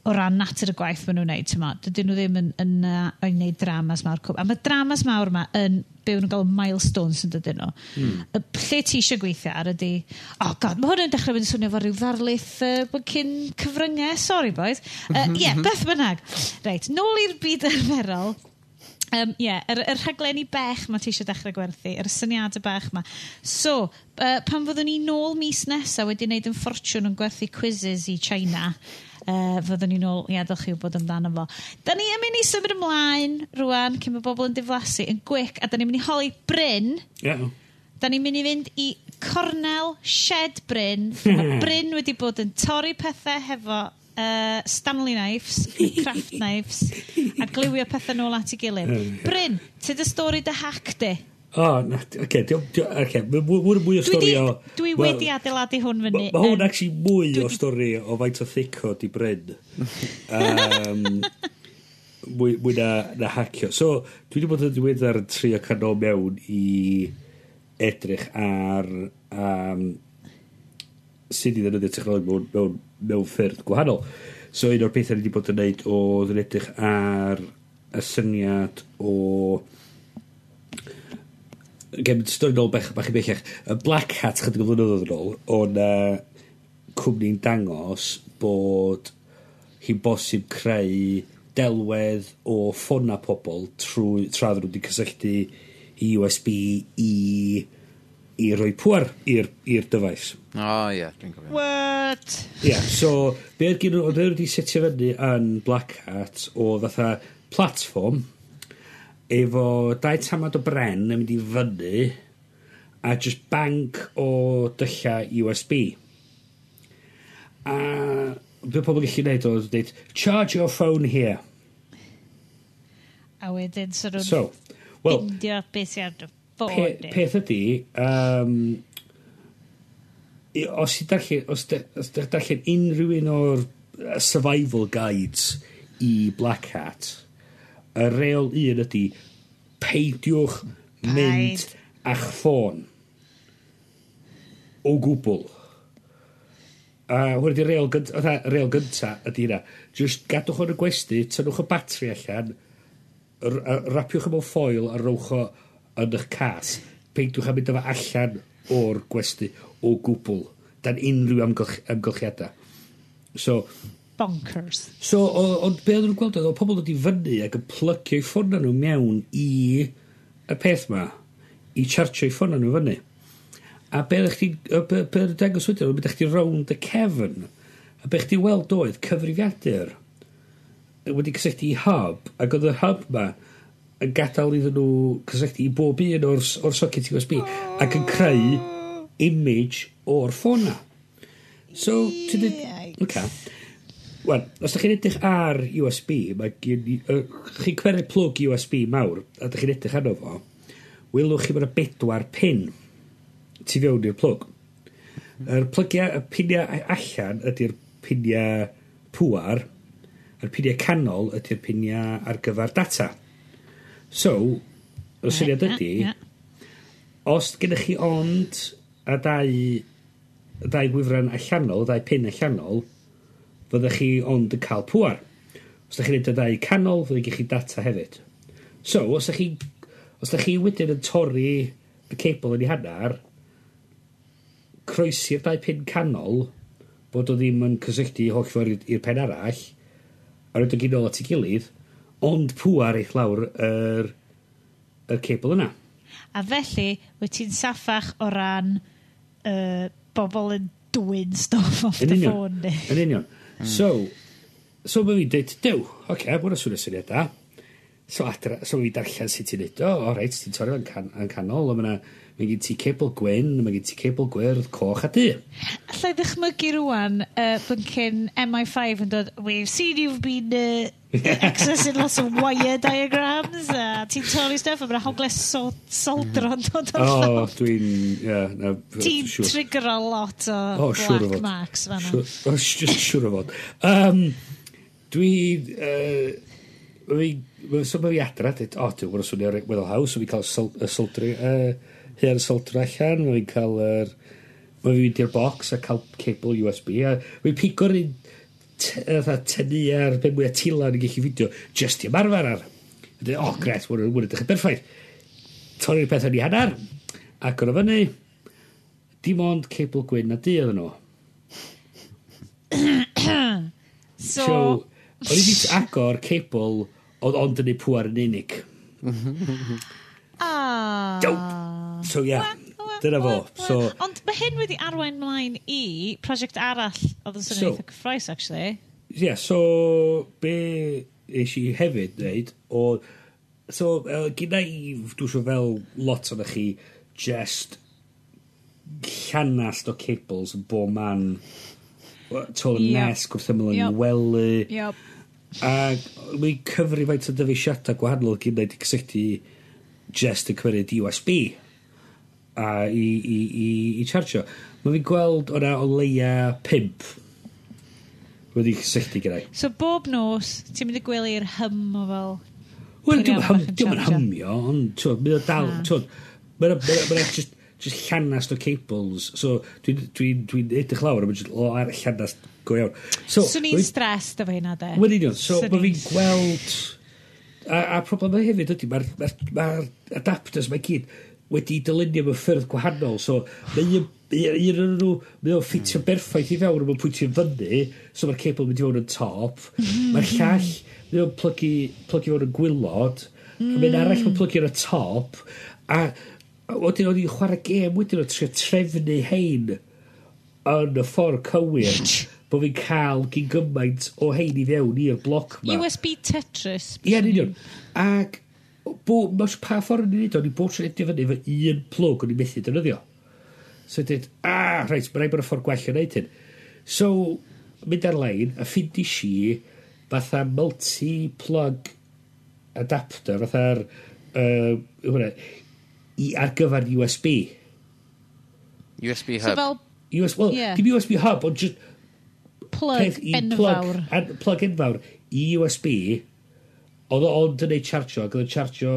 o ran natur y gwaith maen nhw'n neud, ti'n ma, dydyn nhw ddim yn, yn, yn, yn neud dramas mawr. A mae dramas mawr yma yn byw nhw'n gael milestones yn dydyn nhw. Mm. Lle ti eisiau gweithio ar ydy, oh god, mae hwn yn dechrau mynd swnio fo rhyw ddarlith uh, cyn cyfryngau, sorry boys. Mhm, ie, uh, yeah, beth bynnag. Reit, nôl i'r byd arferol. Ie, um, yeah, yr, yr rhaglenni bech mae ti eisiau dechrau gwerthu, yr syniadau bech ma. So, uh, pan fyddwn ni nôl mis nesaf wedi wneud yn ffortiwn yn gwerthu quizzes i China, uh, fyddwn ni nôl i adal chi wybod amdano fo. Da ni yn mynd i symud ymlaen rwan cyn bo' bobl yn diflasu yn gwic a da ni'n mynd i holi bryn. Yeah. Da ni'n mynd i fynd i cornel shed bryn. Mae [laughs] bryn wedi bod yn torri pethau hefo uh, Stanley Knives, Craft Knives, a glywio pethau nôl at ei gilydd. Bryn, ti dy stori dy hack di? O, na, oce, oce, mwyn mwy o stori o... Dwi wedi adeiladu hwn fyny. Mae hwn actually mwy o stori o faint o thico di Bryn. [laughs] Um, mwy, mwy na, na hacio. So, dwi wedi bod yn diweddar yn trio canol mewn i edrych ar um, sydd i ddefnyddio technolog mewn, mewn, mewn ffyrdd gwahanol. So, un o'r pethau ni wedi bod yn neud oedd yn edrych ar y syniad o gen stori nôl bach, bach i bellach, y Black Hat chydig o flynyddoedd yn ôl, o'n uh, cwmni'n dangos bod hi'n bosib creu delwedd o ffona pobl trwy tra nhw wedi cysylltu i USB i i roi pwer i'r dyfais. O, oh, ie, yeah, dwi'n cofio. What? Ie, yeah, so, be oedd gen nhw, oedd e wedi setio fyny yn Black Hat o fatha platform, efo dau tamad o bren yn mynd i fyny a just bank o dylla USB. A be pobl gallu neud oedd dweud, charge your phone here. A wedyn sort of so, well, bindio beth sy'n ar dy ffôn. Pe, peth ydy, um, os ti'n darllen, os ti'n darllen unrhyw un o'r survival guides i Black Hat, y reol un ydy peidiwch Paid. mynd a'ch ffôn. O gwbl. A hwn ydi reol gynta, e, reol gynta ydy hynna. Just gadwch o'n y gwesty, tynnwch y batri allan, rapiwch mewn ffoil a rowch o yn eich cas. Peidiwch a mynd efo allan o'r gwesti o gwbl. Dan unrhyw amgylch, amgylchiadau. So, bonkers. So, ond be oedden nhw'n gweld oedd o pobl wedi fyny ac yn plygio'u ffôn nhw mewn i y peth ma, i chargio'u ffôn nhw fyny. A be ydych chi, be, be dangos wedyn, be ydych chi rownd y cefn, a be chdi weld oedd cyfrifiadur wedi cysylltu i hub, ac oedd y hub ma yn gadael iddyn nhw cysylltu i bob un o'r, or socket USB, ac yn creu image o'r ffôn na. So, ti dweud, okay. Wel, os ydych chi'n edrych ar USB, mae gen i... Uh, chi'n cweru plwg USB mawr, a ydych chi'n edrych arno fo, wylwch chi bod y bedwar pin tu fewn i'r plwg. Yr er plygiau, y piniau allan ydy'r piniau pŵar, a'r piniau canol ydy'r piniau ar gyfer data. So, y syniad right, ydy, yeah, yeah. os gennych chi ond a dau, y dau gwifran allanol, y dau pin allanol, fyddech chi ond yn cael pŵar. Os ydych chi'n neud y ddau canol, fyddech chi'n data hefyd. So, os ydych chi, os ydych chi wedyn yn torri y cable yn ei hannar, croesi'r dau pin canol, bod o ddim yn cysylltu holl ffordd i'r pen arall, a rydw i'n ôl at ei gilydd, ond pŵar eich lawr yr, yr cable yna. A felly, wyt ti'n saffach o ran uh, bobl yn dwy'n stoff off yn the union, phone. Yn union. Hmm. So, so mae fi'n dweud, dew, oce, okay, mae'n swnio syniad da. So, adra, so mae fi'n darllen sut ti'n neud, o, oh, reit, ti'n torri yn, can, yn canol, a mae mae gen ti cebl gwyn, mae gen ti cebl gwyrdd, coch a du. Alla i ddychmygu rwan, uh, byncyn MI5 yn dod, we've seen you've been uh, accessing lots of wire diagrams, a ti'n torri stuff, a mae'n hogles soldron mhm. dod o'r llaw. O, dwi'n, yeah, na, Ti'n sure. trigger a lot o oh, black sure marks fan sure, oh, just siwr o fod. Um, dwi, uh, Mae'n sôn mewn i adra, o, dwi'n gwneud swnio'r Weddell House, so fi cael y soldri, uh, hyn solder allan, mae fi'n cael yr Mae fi'n mynd i'r box a cael cable USB. es bee a fi'n pigo'r un ty- fatha tynnu a'r be' mwya tila yn gallu fideo, just i ymarfer ar. A o gret, ma' hwn yn berffaith. Torri'r peth yn 'i hannar, agor o fyny, dim ond cable gwyn a du oedden nhw. [coughs] So, so o'n i 'di agor cable oedd ond yn ei pŵar yn unig. [laughs] Ah. Dope. So ie, dyna fo. So, Ond mae hyn wedi arwain mlaen i prosiect arall oedd yn swnio So- eitha cyffroes, actually. Ie, yeah, so be eis i hefyd wneud o... So, uh, gyda i, dwi'n siŵr fel lot o'n chi, just llanast o cables yn bo man tol to Ie. nes gwrth ymlaen Ie. yn welu. Yep. a mae'n cyfri faint o dyfeisiadau gwahanol gyda i cysylltu just yn cymryd USB a i, i, i, i chargio. Mae fi'n gweld o'na o leia pimp wedi cysylltu gyda'i. So bob nos, ti'n mynd i gwylio'r hym o fel... Wel, dwi'n hym, dwi'n hymio, ond twyd, mynd o dal, twyd, mae'n just, just llanast o cables, so dwi'n dwi, dwi edrych lawr, mae'n just o ar llanast go iawn. So, Swn i'n stressed efo hynna de. Wel, union, so mae fi'n gweld... A, a problemau hefyd ydy, mae'r ma adapters, mae gyd, wedi dylunio mewn ffyrdd gwahanol. So, mae un, un o'n nhw, mae o'n ffitio berffaith i fewn mae'n pwyntio'n fyny, so mae'r cable yn mynd i fewn yn top. Mae'r llall, mae o'n plygu, plygu fewn yn gwylod, a mae'n arall mae'n plygu yn y top, a wedyn o'n i'n chwarae gêm wedyn o'n trio trefnu hein yn y ffordd cywir bod fi'n cael gyn gymaint o hein i fewn i'r bloc ma. USB Tetris. Ie, yn union. Ac bo, mae pa ffordd ni'n neud o'n i bod tro'n edio fyny efo un plwg o'n i methu defnyddio. So dweud, ah, reit, mae'n rhaid bod y ffordd gwell yn wneud hyn. So, mynd ar-lein a ffindi si fatha multi-plug adapter, fatha'r uh, hwnna, i, ar gyfer USB. USB hub. So fel... US, well, yeah. dim USB hub, ond just... Plug peth, enfawr. Plug, an, plug enfawr i USB oedd o ond yn neud tsarjio ag odd o'n chargio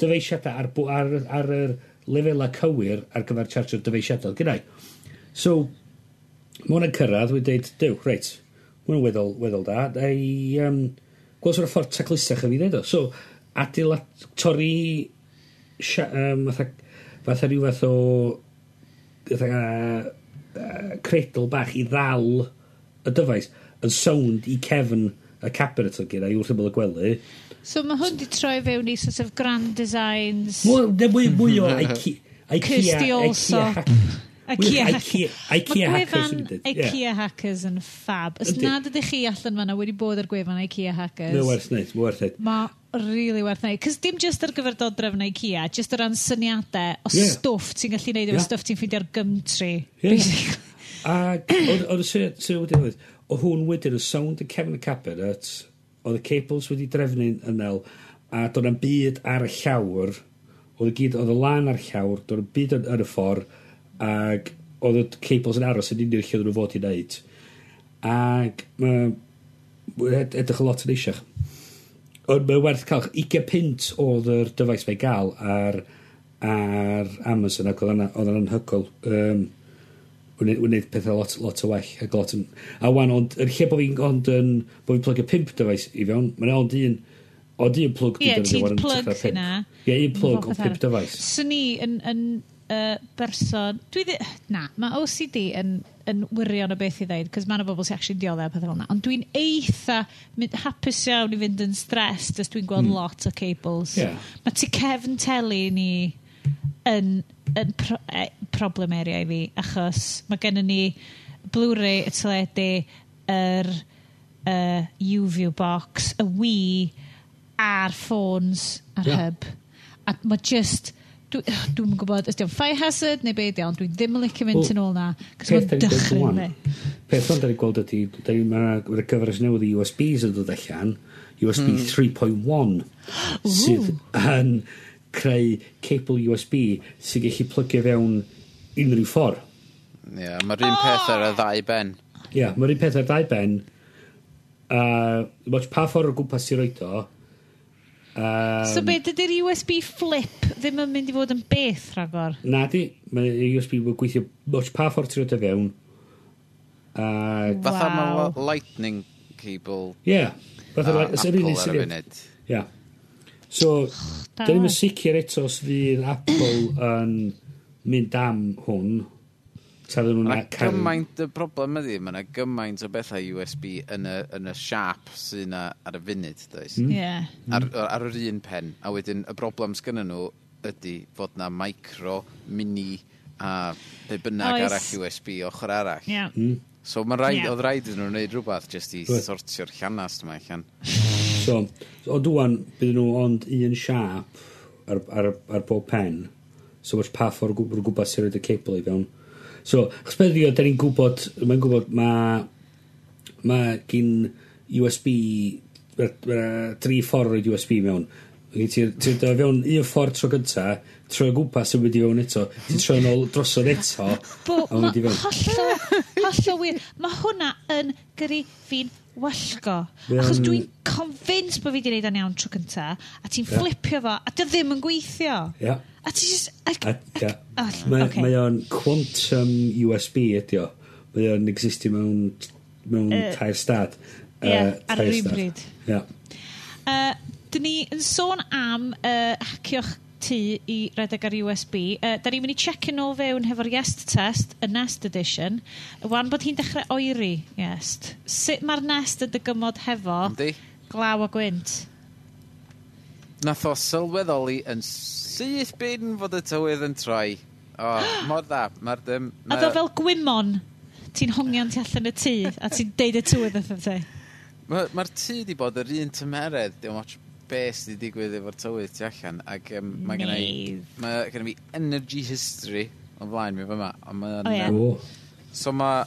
dyfeisiadau ar bw- ar ar yr lefela cywir ar gyfer chargio dyfeisiadau gynnau. So mae hwnna'n cyrraedd, wedyn deud dew reit mae hwnna'n weddol weddol da 'nai yym gwel' os o' ffordd taclusach y fi neud o. So adeilad torri sia- yym fatha fatha ryw fath o fatha uh, credl bach i ddal y dyfais yn sownd i cefn y cabinet o'n gyda i wrth ymwyl y gwely. So mae hwn di troi fewn i sort of grand designs. Mwy, mwy, mwy o Ikea. Kirsty also. IKEA, IKEA, IKEA hackers. Mae gwefan IKEA hackers yn fab. Os nad ydych chi allan fanna wedi bod ar gwefan IKEA hackers. Mae werth neud, mae'n werth neud. Mae really werth neud. Cys dim just ar gyfer dodrefn IKEA, just o ran syniadau o yeah. stwff ti'n gallu neud efo yeah. stwff ti'n ffeindio ar gymtri. Yeah. Basically. Ac, [coughs] oedd y sy'n wedi dweud, o hwn wedyn y sound y cefn y cabinet, oedd y cables wedi drefnu'n ynel, a do'n na'm byd ar y llawr, oedd y gyd, oedd y lan ar y llawr, do'n na'm byd yn, yn y ffordd, ac oedd y cables yn aros yn unrhyw lle oedd nhw fod i wneud. Ac mae edrych a lot yn eisiau Ond mae'n werth cael 20 pint oedd yr dyfais mae'n gael ar, ar Amazon ac oedd yna, oedd yna'n hygol. Um, wneud pethau lot, lot o well ac lot yn... A wan, ond, yn lle bod fi'n ond yn... bod fi'n plygio pimp dyfais i fewn, mae'n ond un... Ond un plug dwi'n defnyddio. Ie, ti'n plug hynna. Ie, un plug o pimp dyfais. Swn i yn, yn uh, berson... Dwi ddi... Na, mae OCD yn, yn wirion o beth i ddeud, cos mae'n o bobl sy'n actually dioddau pethau fel yna. Ond dwi'n eitha mynd, hapus iawn i fynd yn stressed os dwi'n gweld mm. lot o cables. Yeah. Mae ti cefn teli ni yn, yn pro- e- problem area i fi, achos mae gennyn ni Blu-ray y teledu, yr yy YouView box, y Wii, a'r ffôns, a'r Ie. Hub. A mae just... Dwi'n dwi- gwybod, yn o'n fire hazard neu beth ydi dwi'n ddim yn licio mynd Wel, yn ôl na, cos peth ma'n 'dan ni'n gweld dychryn ŵan- fi. Peth ond da ni'n gweld ydy, mae yna gyfres newydd i USBs yn dod allan, USB 3.1, hmm. [gasps] sydd yn creu cable USB sy'n gallu plygio fewn unrhyw ffordd. Ie, yeah, mae'r un peth ar y ddau ben. Ie, yeah, mae'r un peth ar y ddau ben. Uh, watch pa ffordd o gwmpas i roed o. Um, so be, dydy'r USB flip ddim yn mynd i fod yn beth rhagor? Na di, mae'r USB yn gweithio watch pa ffordd ti'n roed o fewn. Uh, wow. Fatha mae lightning cable. Ie, yeah, fatha uh, Apple ar y funud. Ie. Yeah. So, da ni'm yn sicir eto os fydd Apple yn mynd am hwn. Ta fydden nhw'n... Ma' 'na gymaint, y broblem ydy, ma' 'na gymaint o bethau USB yn y, yn y siap sy'n na ar y funud, does? Hmm. Ie. Mm. Yeah. Ar, ar yr un pen, a wedyn y broblem sgynny nhw ydy fod na micro, mini a be bynnag Oes. arall USB ochr arall. Yeah. Mm. So mae rhaid, yeah. oedd rhaid iddyn nhw wneud rhywbeth jyst i sortio'r llanast yma allan. [laughs] So, o dwan, bydd nhw ond un siap ar, ar, ar bob pen. So, mae'r path o'r gwybod, gwybod sy'n rhaid y cable i fewn. So, chos beth ydy o, da ni'n gwybod, mae'n gwybod, mae ma gyn USB, ma, ma tri ffordd roed USB mewn. Ti'n ti dod fewn un ffordd tro gynta, troi gwmpas yn mynd i fewn eto. Ti'n troi yn ôl drosodd eto. Bo, a mynd i fewn. Hollol, hollol wir. Mae hwnna yn gyrru fi'n wallgo. Um, Achos dwi'n convinced bod fi wedi gwneud o'n iawn tro cynta, a ti'n yeah. flipio fo, a dy ddim yn gweithio. Yeah. A ti just... A, a, yeah. oh, mae okay. mae o'n quantum USB ydi o. Mae o'n existio mewn, mewn uh, tair stad. Ie, yeah, uh, ar yr un bryd. Yeah. Uh, dyn ni yn sôn am uh, hacio'ch ti i redeg ar USB. Uh, da ni'n mynd i check yn ôl fewn hefo'r Yest test, y Nest Edition. Wan bod hi'n dechrau oeri, Yest. Sut mae'r Nest yn dygymod hefo Yndi. glaw a gwynt? Nath o sylweddoli yn syth byn fod y tywydd yn troi. O, [gasps] mor dda. Mae'r... Um, ma a ddo fel gwymon, ti'n hongian ti allan y tŷ a ti'n deud y tywydd wrth ti. Mae'r ma tŷ di bod yr un tymeredd, dim ots beth sydd wedi digwydd efo'r tywydd tu allan ac um, mae gen i mae gen i energy history o'n flaen mi fyma ond mae o'n oh, yeah. so mae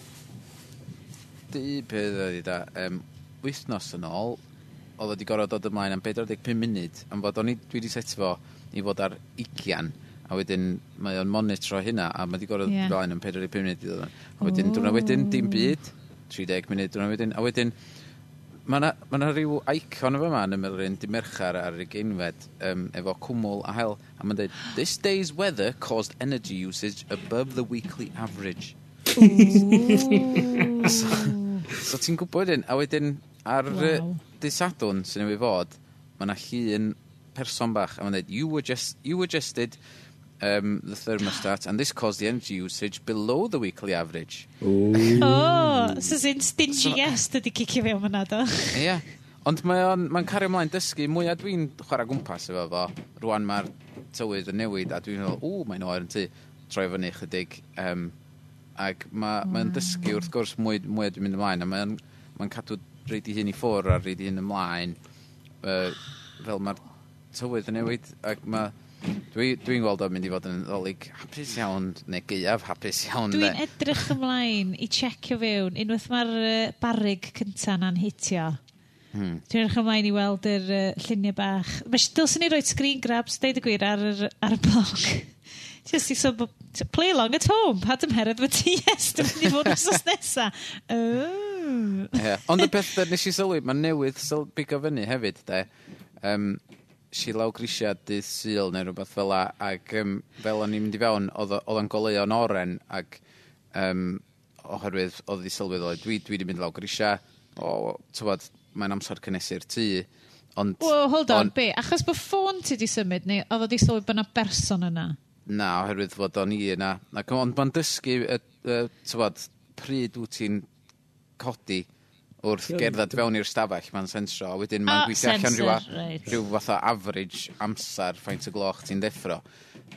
di peth oedd i da um, wythnos yn ôl oedd wedi gorfod dod ymlaen am 45 munud am fod o'n i dwi wedi set fo i fod ar 20 a wedyn mae o'n monitro hynna a mae wedi gorfod yeah. ymlaen am 45 munud i ddod a wedyn dwi'n wedyn dim byd 30 munud dwi'n wedyn a wedyn Mae yna ma, na, rhyw icon efo yma yn y Mylrin, di merchar ar y geinfed, um, efo cwmwl a hel, a mae'n dweud, This day's weather caused energy usage above the weekly average. [laughs] so, so ti'n gwybod un a wedyn ar wow. disadwn sy'n ei fod, mae yna llun person bach, a mae'n dweud, you, adjust, you adjusted um, the thermostat, and this caused the energy usage below the weekly average. Ooh. [laughs] oh, so sy'n stingy so, guest ydi cicio fi am yna, do? [laughs] Ie. yeah. Ond mae'n mae cario ymlaen dysgu, mwyaf dwi'n chwarae gwmpas efo fo, rwan mae'r tywydd yn newid, a dwi'n meddwl, ww, mae'n oer yn ty, troi fyny chydig. Um, ac mm. mae'n ma, ma dysgu wrth gwrs mwy, mwy dwi'n mynd ymlaen, a mae'n ma cadw reid i hyn i ffwr a reid i hyn ymlaen, uh, fel mae'r tywydd yn newid, ac mae Dwi'n Dwi, gweld o'n mynd i fod yn ddolig hapus iawn, neu gaeaf hapus iawn. Dwi'n edrych ymlaen i checio fewn, unwaith mae'r uh, barig cynta na'n hitio. Hmm. Dwi'n edrych ymlaen i weld yr uh, lluniau bach. Mae dylsyn ni roi screen grabs, deud y gwir, ar, ar, ar y blog. [laughs] Just i so, play along at home, had ymheredd fy ti, yes, dwi'n mynd i fod yn sos nesa. Oh. Yeah. Ond y peth nes i sylwi, mae newydd sylwi bigo fyny hefyd, de. Um, si law grisiad dydd syl neu rhywbeth fel la, ac um, fel o'n i'n mynd i fewn, oedd o'n goleu o'n oren, ac um, oherwydd oedd i sylweddol, dwi, dwi wedi mynd law grisia, o, tywod, mae'n amser cynnesu'r tŷ, ond... Wow, hold on, on, be, achos bod ffôn ti di symud, neu oedd oedd i sylwi bod yna berson yna? Na, oherwydd fod o'n i yna. Ac ond mae'n dysgu, uh, uh, tywod, pryd wyt ti'n codi, wrth gerdded fewn i'r stafell ma'n sensro, wedyn ma'n oh, gweithio allan rhyw, right. rhyw o average amser faint y gloch ti'n deffro.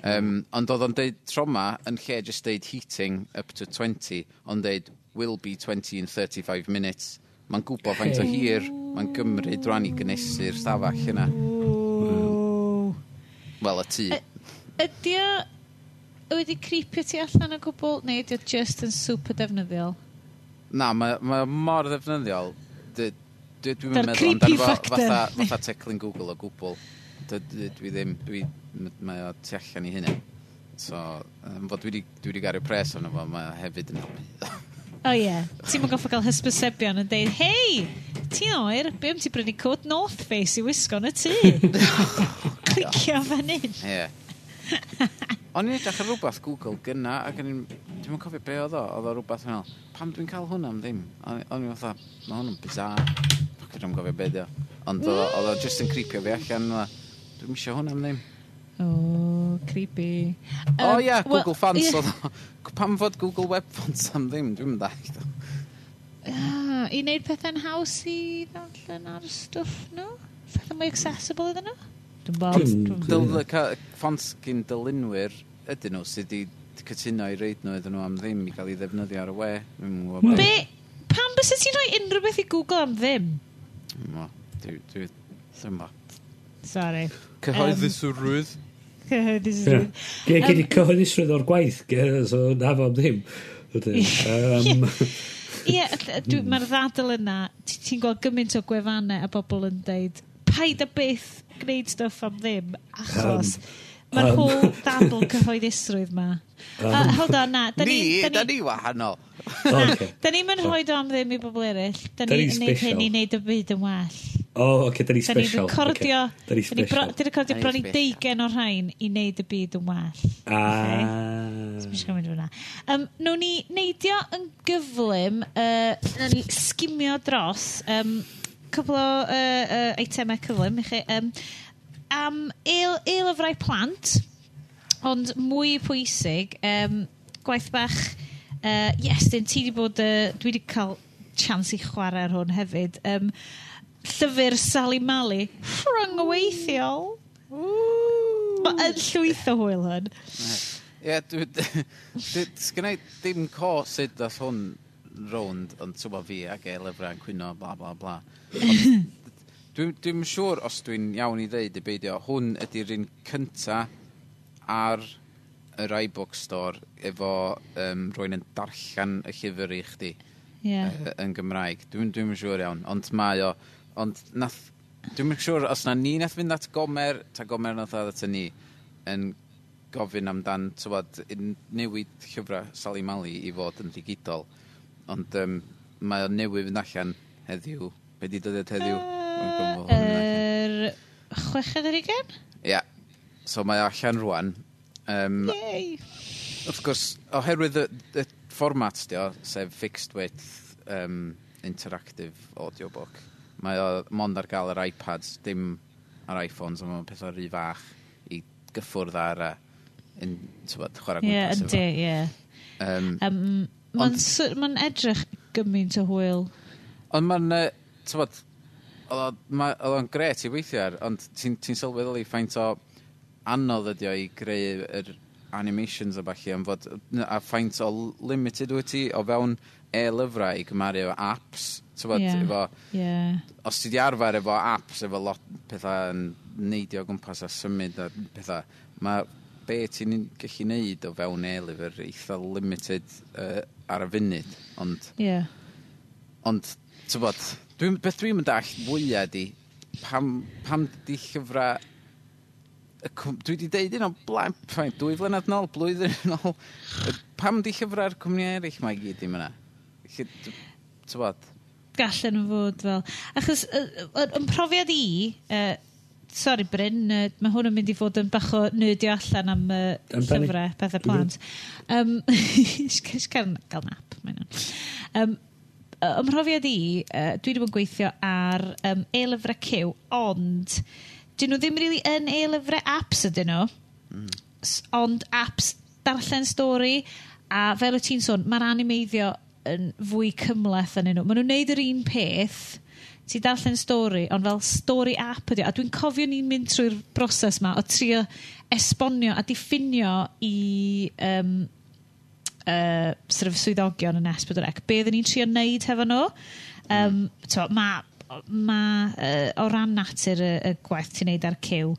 Um, ond oedd o'n deud troma yn lle just deud heating up to 20, ond deud will be 20 in 35 minutes. Mae'n gwybod faint o hir, mae'n gymryd rwan i gynesu'r stafell yna. Wel, y tŷ. Ydy o wedi creepio ti allan o gwbl, neu ydy o just yn super defnyddiol? Na, mae ma mor ddefnyddiol. Dwi, dwi, dwi'n meddwl amdano fo fatha, fatha teclyn Google o gwbl. Dwi, dwi, dwi ddim, dwi, mae o tu allan i hynny. So, um, fod dwi wedi gario pres arno fo, mae hefyd yn helpu. [laughs] O ie. Ti'n mynd goffa gael hysbysebion yn deud, hei, ti oer, be am ti brynu cod North Face i wisgo yn y tŷ? [laughs] Clicio fan hyn. Ie. Yeah. [laughs] O'n i'n edrych ar rhywbeth Google gyna ac o'n i'n... Dwi'n yn cofio be oedd o. Oedd o rhywbeth yn ôl. Pam dwi'n cael hwnna am ddim? O'n i'n fatha, mae hwn yn bizar. Fuck, dwi'n cofio be di o. Ond oedd o- oedd o just yn creepio fi allan. fatha, Dwi'n misio hwnna am ddim. O, creepy. O Yym, ia, wel, Google Fonts ie. oedd o. [laughs] Pam fod Google Web Fonts am ddim? Dwi'n mynd all. Ah, I wneud pethau'n haws i ddarllen ar y stwff nhw? Pethau mwy accessible iddyn nhw? Dwi'n bod. Dwi'n ffons gyn dylunwyr ydyn nhw sydd wedi cytuno i reid nhw ydyn nhw am ddim i cael ei ddefnyddio ar y we. Be? Pam bys ti'n rhoi unrhyw beth i Google am ddim? Mo, dwi... Dyma. Sorry. Cyhoeddusrwydd. Cyhoeddusrwydd. Ie, gen i cyhoeddusrwydd o'r gwaith, Ge, so na fo am ddim. Ie, mm. mae'r ddadl yna, ti'n gweld gymaint o gwefannau a bobl yn deud, paid a byth gwneud stwff am ddim, achos... Um, Mae'r um, whole ddadl cyhoeddusrwydd ma. Um, uh, hold on, na. Da ni, da ni, da ni wahanol. na, okay. da ni'n mynd rhoi do am ddim i bobl eraill. Da ni'n neud hyn i wneud y byd yn well. O, oh, okay, da ni special. Da ni'n recordio, okay. da ni bro, recordio bron i deigen o'r rhain i wneud y byd yn well. Ah. Okay. mynd hwnna. Um, Nw'n ni neidio yn gyflym, uh, ni sgimio dros um, Cwbl o uh, uh, eitemau cyflym i chi. Um, am eil, eilofrau plant, ond mwy pwysig, um, gwaith bach, uh, yes, dyn, ti wedi bod, uh, dwi wedi cael chance i chwarae ar hwn hefyd, um, llyfr Sally Mali, rhyngweithiol. Mae yn llwyth o hwyl hwn. Ie, yeah, dwi... [laughs] Sgynna dim co sut all hwn rownd yn tywa fi ac e lyfrau yn cwyno, bla bla bla. [laughs] Ond, dwi'n dwi siŵr os dwi'n iawn i ddeud i beidio, hwn ydy'r un cynta ar yr iBook Store efo um, rwy'n yn darllen y llyfr i chdi yeah. uh, yn Gymraeg. Dwi'n dwi, dwi siŵr iawn, ond mae o... Ond nath, dwi'n siŵr os na ni nath fynd at gomer, ta gomer nath oedd at ni, yn gofyn amdan, tywad, newid llyfrau Sali Mali i fod yn ddigidol ond um, mae o'n newydd fynd allan heddiw. Be di dyddiad heddiw? Yr chweched yr ugen? Ia. So mae o allan rwan. Um, Yay! Wrth gwrs, oherwydd y, y fformat di o, sef fixed width um, interactive audiobook, mae o mond ar gael yr iPads, dim ar iPhones, ond mae'n pethau rhy fach i gyffwrdd ar a yn, tywed, chwarae gwmpas yeah. Ie, ydy, ie. Um, um, Mae'n sy- ma'n edrych gymaint o hwyl. Ond mae'n... yy, t'mod, oedd o- ma- oedd o'n gret i weithio ar, ond ti'n ti sylweddoli ffaint o anodd ydi o i greu yr animations a falle, am fod, a ffaint o limited wyt ti o fewn e-lyfrau i gymaru efo apps, t'mod, yeah. efo, Yeah. os ti di arfer efo apps, efo lot pethau yn neidio o gwmpas a symud a pethau, mae be ti'n gallu neud o fewn e-lyfr eitha limited uh, ar y funud, ond... Ie. Yeah. Ond, ti'n bod, dwi, beth dwi'n mynd all fwyaf di, pam, pam di llyfrau dwi wedi deud un o blaen, ffain, dwy flynedd nôl, blwyddyn [laughs] nôl. ôl, pam di llyfrau'r cwmni eraill mae gyd i myna? Tywod? Gallen nhw fod fel... Achos, yn profiad i, uh, sorry Bryn, uh, mae hwn yn mynd i fod yn bach o nerdio allan am uh, llyfrau, pethau plant. Um, Ys [laughs] gael, gael nap, mae'n nhw. um, ym mhrofiad i, uh, dwi wedi bod yn gweithio ar um, e-lyfrau cyw, ond dyn nhw ddim really yn e-lyfrau apps ydyn nhw, mm. ond apps darllen stori, a fel y ti'n sôn, mae'r animeiddio yn fwy cymleth yn nhw. Maen nhw'n neud yr un peth, ti darllen stori, ond fel stori app ydi, a dwi'n cofio ni'n mynd trwy'r broses ma o trio esbonio a diffinio i um, uh, sort of swyddogion yn Esbydrec, be ddyn ni'n trio neud hefo nhw. Um, mm. Mae ma, ma uh, o ran natur y, y gwaith ti'n neud ar cyw,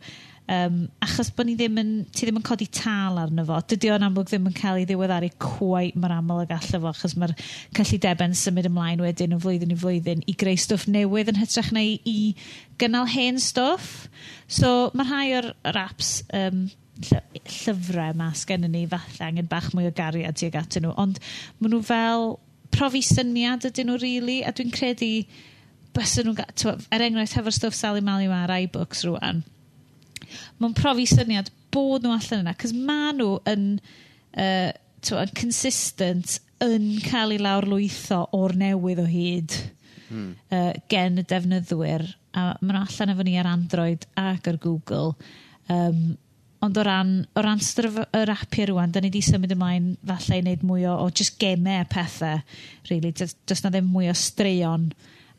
Um, achos bod ni ddim yn, ti ddim yn codi tal arno fo, dydy o'n amlwg ddim yn cael ei ddiweddaru cwai mor aml ag allo fo, achos mae'r cyllideben symud ymlaen wedyn o flwyddyn i flwyddyn i greu stwff newydd yn hytrach na i, i gynnal hen stwff. So mae rhai o'r, or apps um, lly, llyfrau ma sgennyn ni falle angen bach mwy o gariad tuag atyn nhw, ond maen nhw fel profi syniad ydyn nhw, really, a dwi'n credu bys nhw'n... Er enghraifft, hefo'r stwff Sally Mali yma ar iBooks rwan, mae'n profi syniad bod nhw allan yna, cys ma nhw yn, uh, yn consistent yn cael ei lawrlwytho o'r newydd o hyd hmm. uh, gen y defnyddwyr. A maen nhw allan efo ni ar Android ac ar Google. Um, ond o ran, o ran stryf yr apiau e rwan, da ni wedi symud ymlaen falle i wneud mwy o, o just gemau a pethau, really. Does, does na ddim mwy o straeon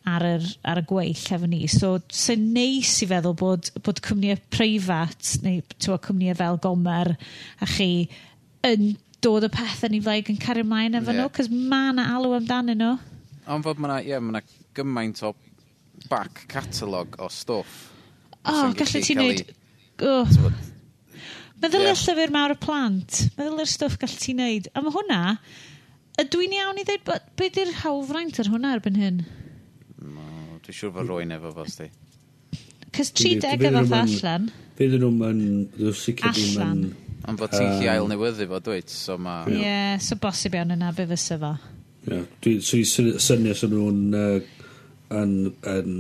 ar yr, ar y gweill efo ni. So, sy'n neis i feddwl bod, bod cwmnïau preifat, neu tywa, cwmnïau fel Gomer, a chi yn dod y pethau ni flaig yn cario mlaen efo yeah. nhw, cos mae yna alw amdanyn nhw. Ond fod mae'na, ie, yeah, mae'na gymaint o back catalog o stwff. O, oh, gallu ti wneud... Oh. Meddyl yeah. y llyfr mawr y plant. Meddyl yr stwff gallu ti wneud. A mae hwnna, ydw i'n iawn i ddweud, beth be ydy'r hawfraint ar hwnna erbyn hyn? Dwi'n siŵr fod rwy'n efo fo, sti. Cys 30 efo fa allan. Fydd nhw'n yn... Allan. Ond fod ti'n chi ail newyddu fo, dweud, So ma... Ie, yeah, so bosib iawn yna be fysa fo. Ie, dwi'n syniad sy'n nhw'n yn, yn,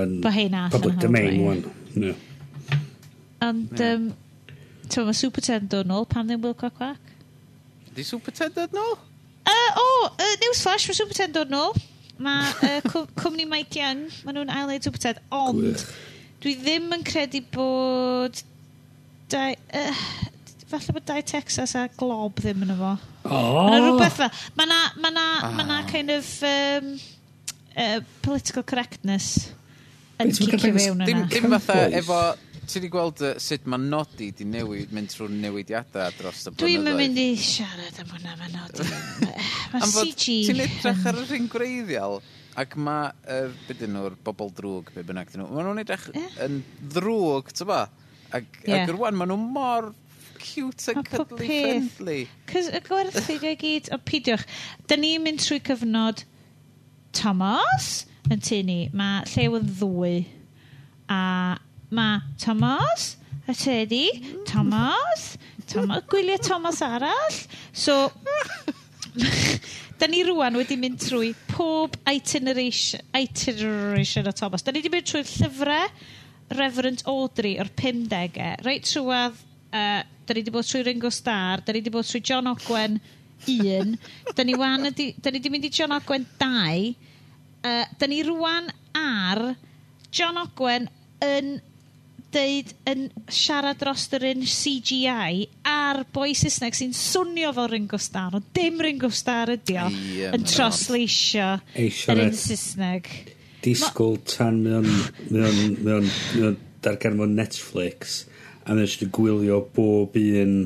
yn public domain wan. Ie. Ond, um, ti'n mae Super Ted dod nôl, pam ddim Wil Quack? Cwac? Di Super Ted dod nôl? Uh, o, oh, uh, Newsflash, mae Super Ted dod nôl. Mae uh, cwmni Mike Young, maen nhw'n ail eid rhywbeth, ond dwi ddim yn credu bod... Dau, uh, falle bod Dau Texas a Glob ddim yn efo. Oh. Mae yna rhywbeth fel... Mae yna ma na, ma na kind of um, uh, political correctness yn cicio fewn yna. Dim, dim fatha efo ti wedi gweld uh, sut mae nodi di newid, mynd trwy'r newidiadau dros y blynyddoedd? Dwi'n yn mynd i siarad am hwnna, mae nodi. [laughs] mae CG... Ti'n edrych ar yr un greiddiol, ac mae, uh, bydyn nhw'r bobl drwg, be bynnag dyn nhw, maen nhw'n edrych yeah. yn ddrwg, ti'n ba? Ac, yeah. ac rwan, wan, maen nhw mor cute a cuddly friendly. Cys y gwerthu i gyd, o pidiwch, da ni'n mynd trwy cyfnod Thomas yn tynnu, mae llew yn ddwy a mae Thomas, y tedi, Thomas, Thomas, gwyliau Thomas arall. So, da ni rwan wedi mynd trwy pob itineration, itineration o Thomas. Da ni wedi mynd trwy llyfrau Reverend Audrey o'r 50au. Reit trwad, uh, da ni wedi bod trwy Ringo Starr, da ni wedi bod trwy John Ogwen 1, da ni, wan, da ni wedi mynd i John Ogwen 2, uh, da ni rwan ar John Ogwen yn deud yn siarad dros yr un CGI a'r boi Saesneg sy'n swnio fel Ringo Starr, ond dim Ringo Starr ydi o, yeah, yn trosleisio yr un Saesneg. Disgwyl tan mewn darganfod Netflix a mae'n eisiau gwylio bob un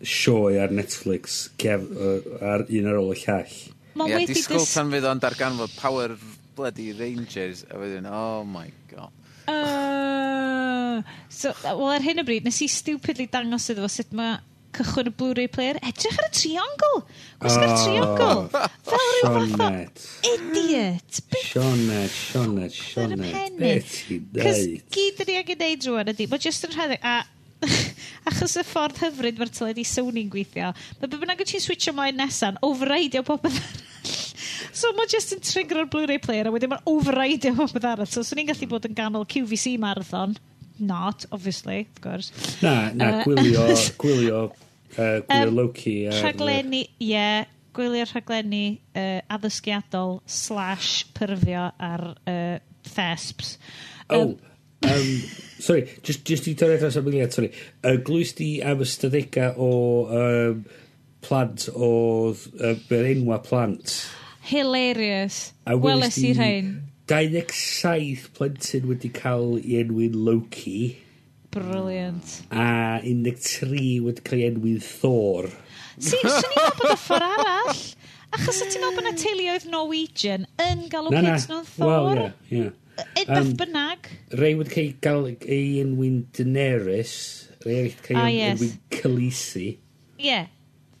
sioe ar Netflix cef, uh, ar un ar ôl y llall. Ie, yeah, disgwyl tan fydd o'n darganfod Power Bloody Rangers a wedyn, oh my god. Uh, So, wel, ar hyn o bryd, nes i stupidly dangos iddo fo sut mae cychwyn y Blu-ray player. Edrych ar y triongl! Gwisga'r oh, triongl! Fel rhyw fath o idiot! Sionet, sionet, sionet. Beth i ddeud? Cos gyd yr i angen neud rwan ydi, mae jyst yn rhedeg, a achos y ffordd hyfryd mae'r teledu Sony'n gweithio, mae be bynnag ti'n switcho mlaen nesan, overrideio popeth arall. so mae just yn trigger o'r Blu-ray player a wedyn mae'n overrideio popeth arall. So, swn so i'n gallu bod yn ganol QVC marathon not, obviously, of course. Na, na, uh, gwylio, [laughs] gwylio, uh, gwylio um, Loki. Ar... Rhaglenni, ie, yeah, gwylio rhaglenni uh, addysgiadol slash pyrfio ar uh, thesps. Oh, um, um sorry, just, just i torri allan symud sorry. Uh, glwys di am ystadegau o um, plant o uh, enwa plant. Hilarious. Weles i rhain dau ddeg saith plentyn wedi cael ei enwi'n Loki. Brilliant. A 13 wedi cael ei enwi'n Thor. Si, [laughs] Swn i'n meddwl bod y ffordd arall. Achos ti'n meddwl bod na teuluoedd Norwegian yn galw na, kids nhw'n Thor. Wel, ie. Yeah, e, yeah. Edrych um, bynnag. Rei wedi cael ei gael ei enwi'n Daenerys. Rei wedi cael ei ah, yes. enwi'n Khaleesi. Ie, yeah,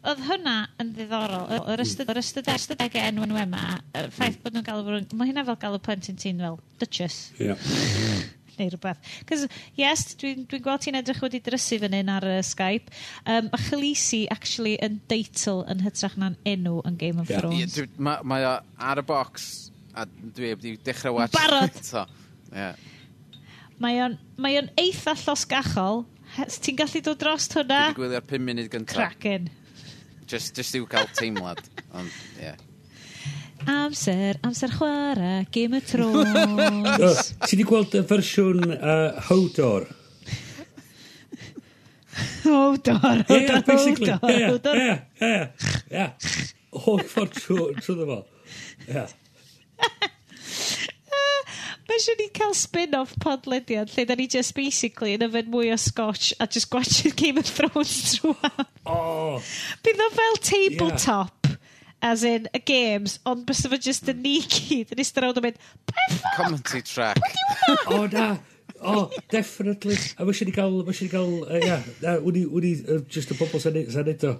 oedd hwnna yn ddiddorol. Yr ystod, yr ystod, ystod ege enwyn yma, y ffaith bod nhw'n galw, mae hynna fel galw plentyn ti'n fel Duchess. Ie. Yeah. neu rhywbeth. Cos, yes, dwi'n dwi, gweld ti'n edrych wedi drysu fan hyn ar uh, Skype. Um, mae Chalisi, actually, yn deitl yn hytrach na'n enw yn Game of yeah. Thrones. Yeah, mae ma ar y bocs, a dwi wedi dechrau watch. Barod! [laughs] so, yeah. Mae o'n ma eitha llosgachol. Ti'n gallu dod dros hwnna? Dwi'n gwylio'r 5 munud gyntaf. Cracen. Just, just i'w cael teimlad. Ond, ie. Amser, amser chwarae, Game of [laughs] Thrones. Ti wedi gweld y fersiwn uh, Hodor? Hodor, Hodor, Hodor, Hodor. Ie, ie, ie. Holl ffordd trwy fo. Ie. Mae eisiau ni cael spin-off podlediad lle da ni just basically yn yfed mwy o scotch a just gwatsiad Game of Thrones drwy. O! Bydd o fel tabletop. Yeah. As in, y games, ond bys fo just yn ni gyd yn eistedd rawd yn mynd, pa ffordd? Commentary track. o na, o definitely. A mae eisiau ni gael, mae eisiau ni gael, uh, yeah, na, wni, wni, uh, just y bobl sa'n edo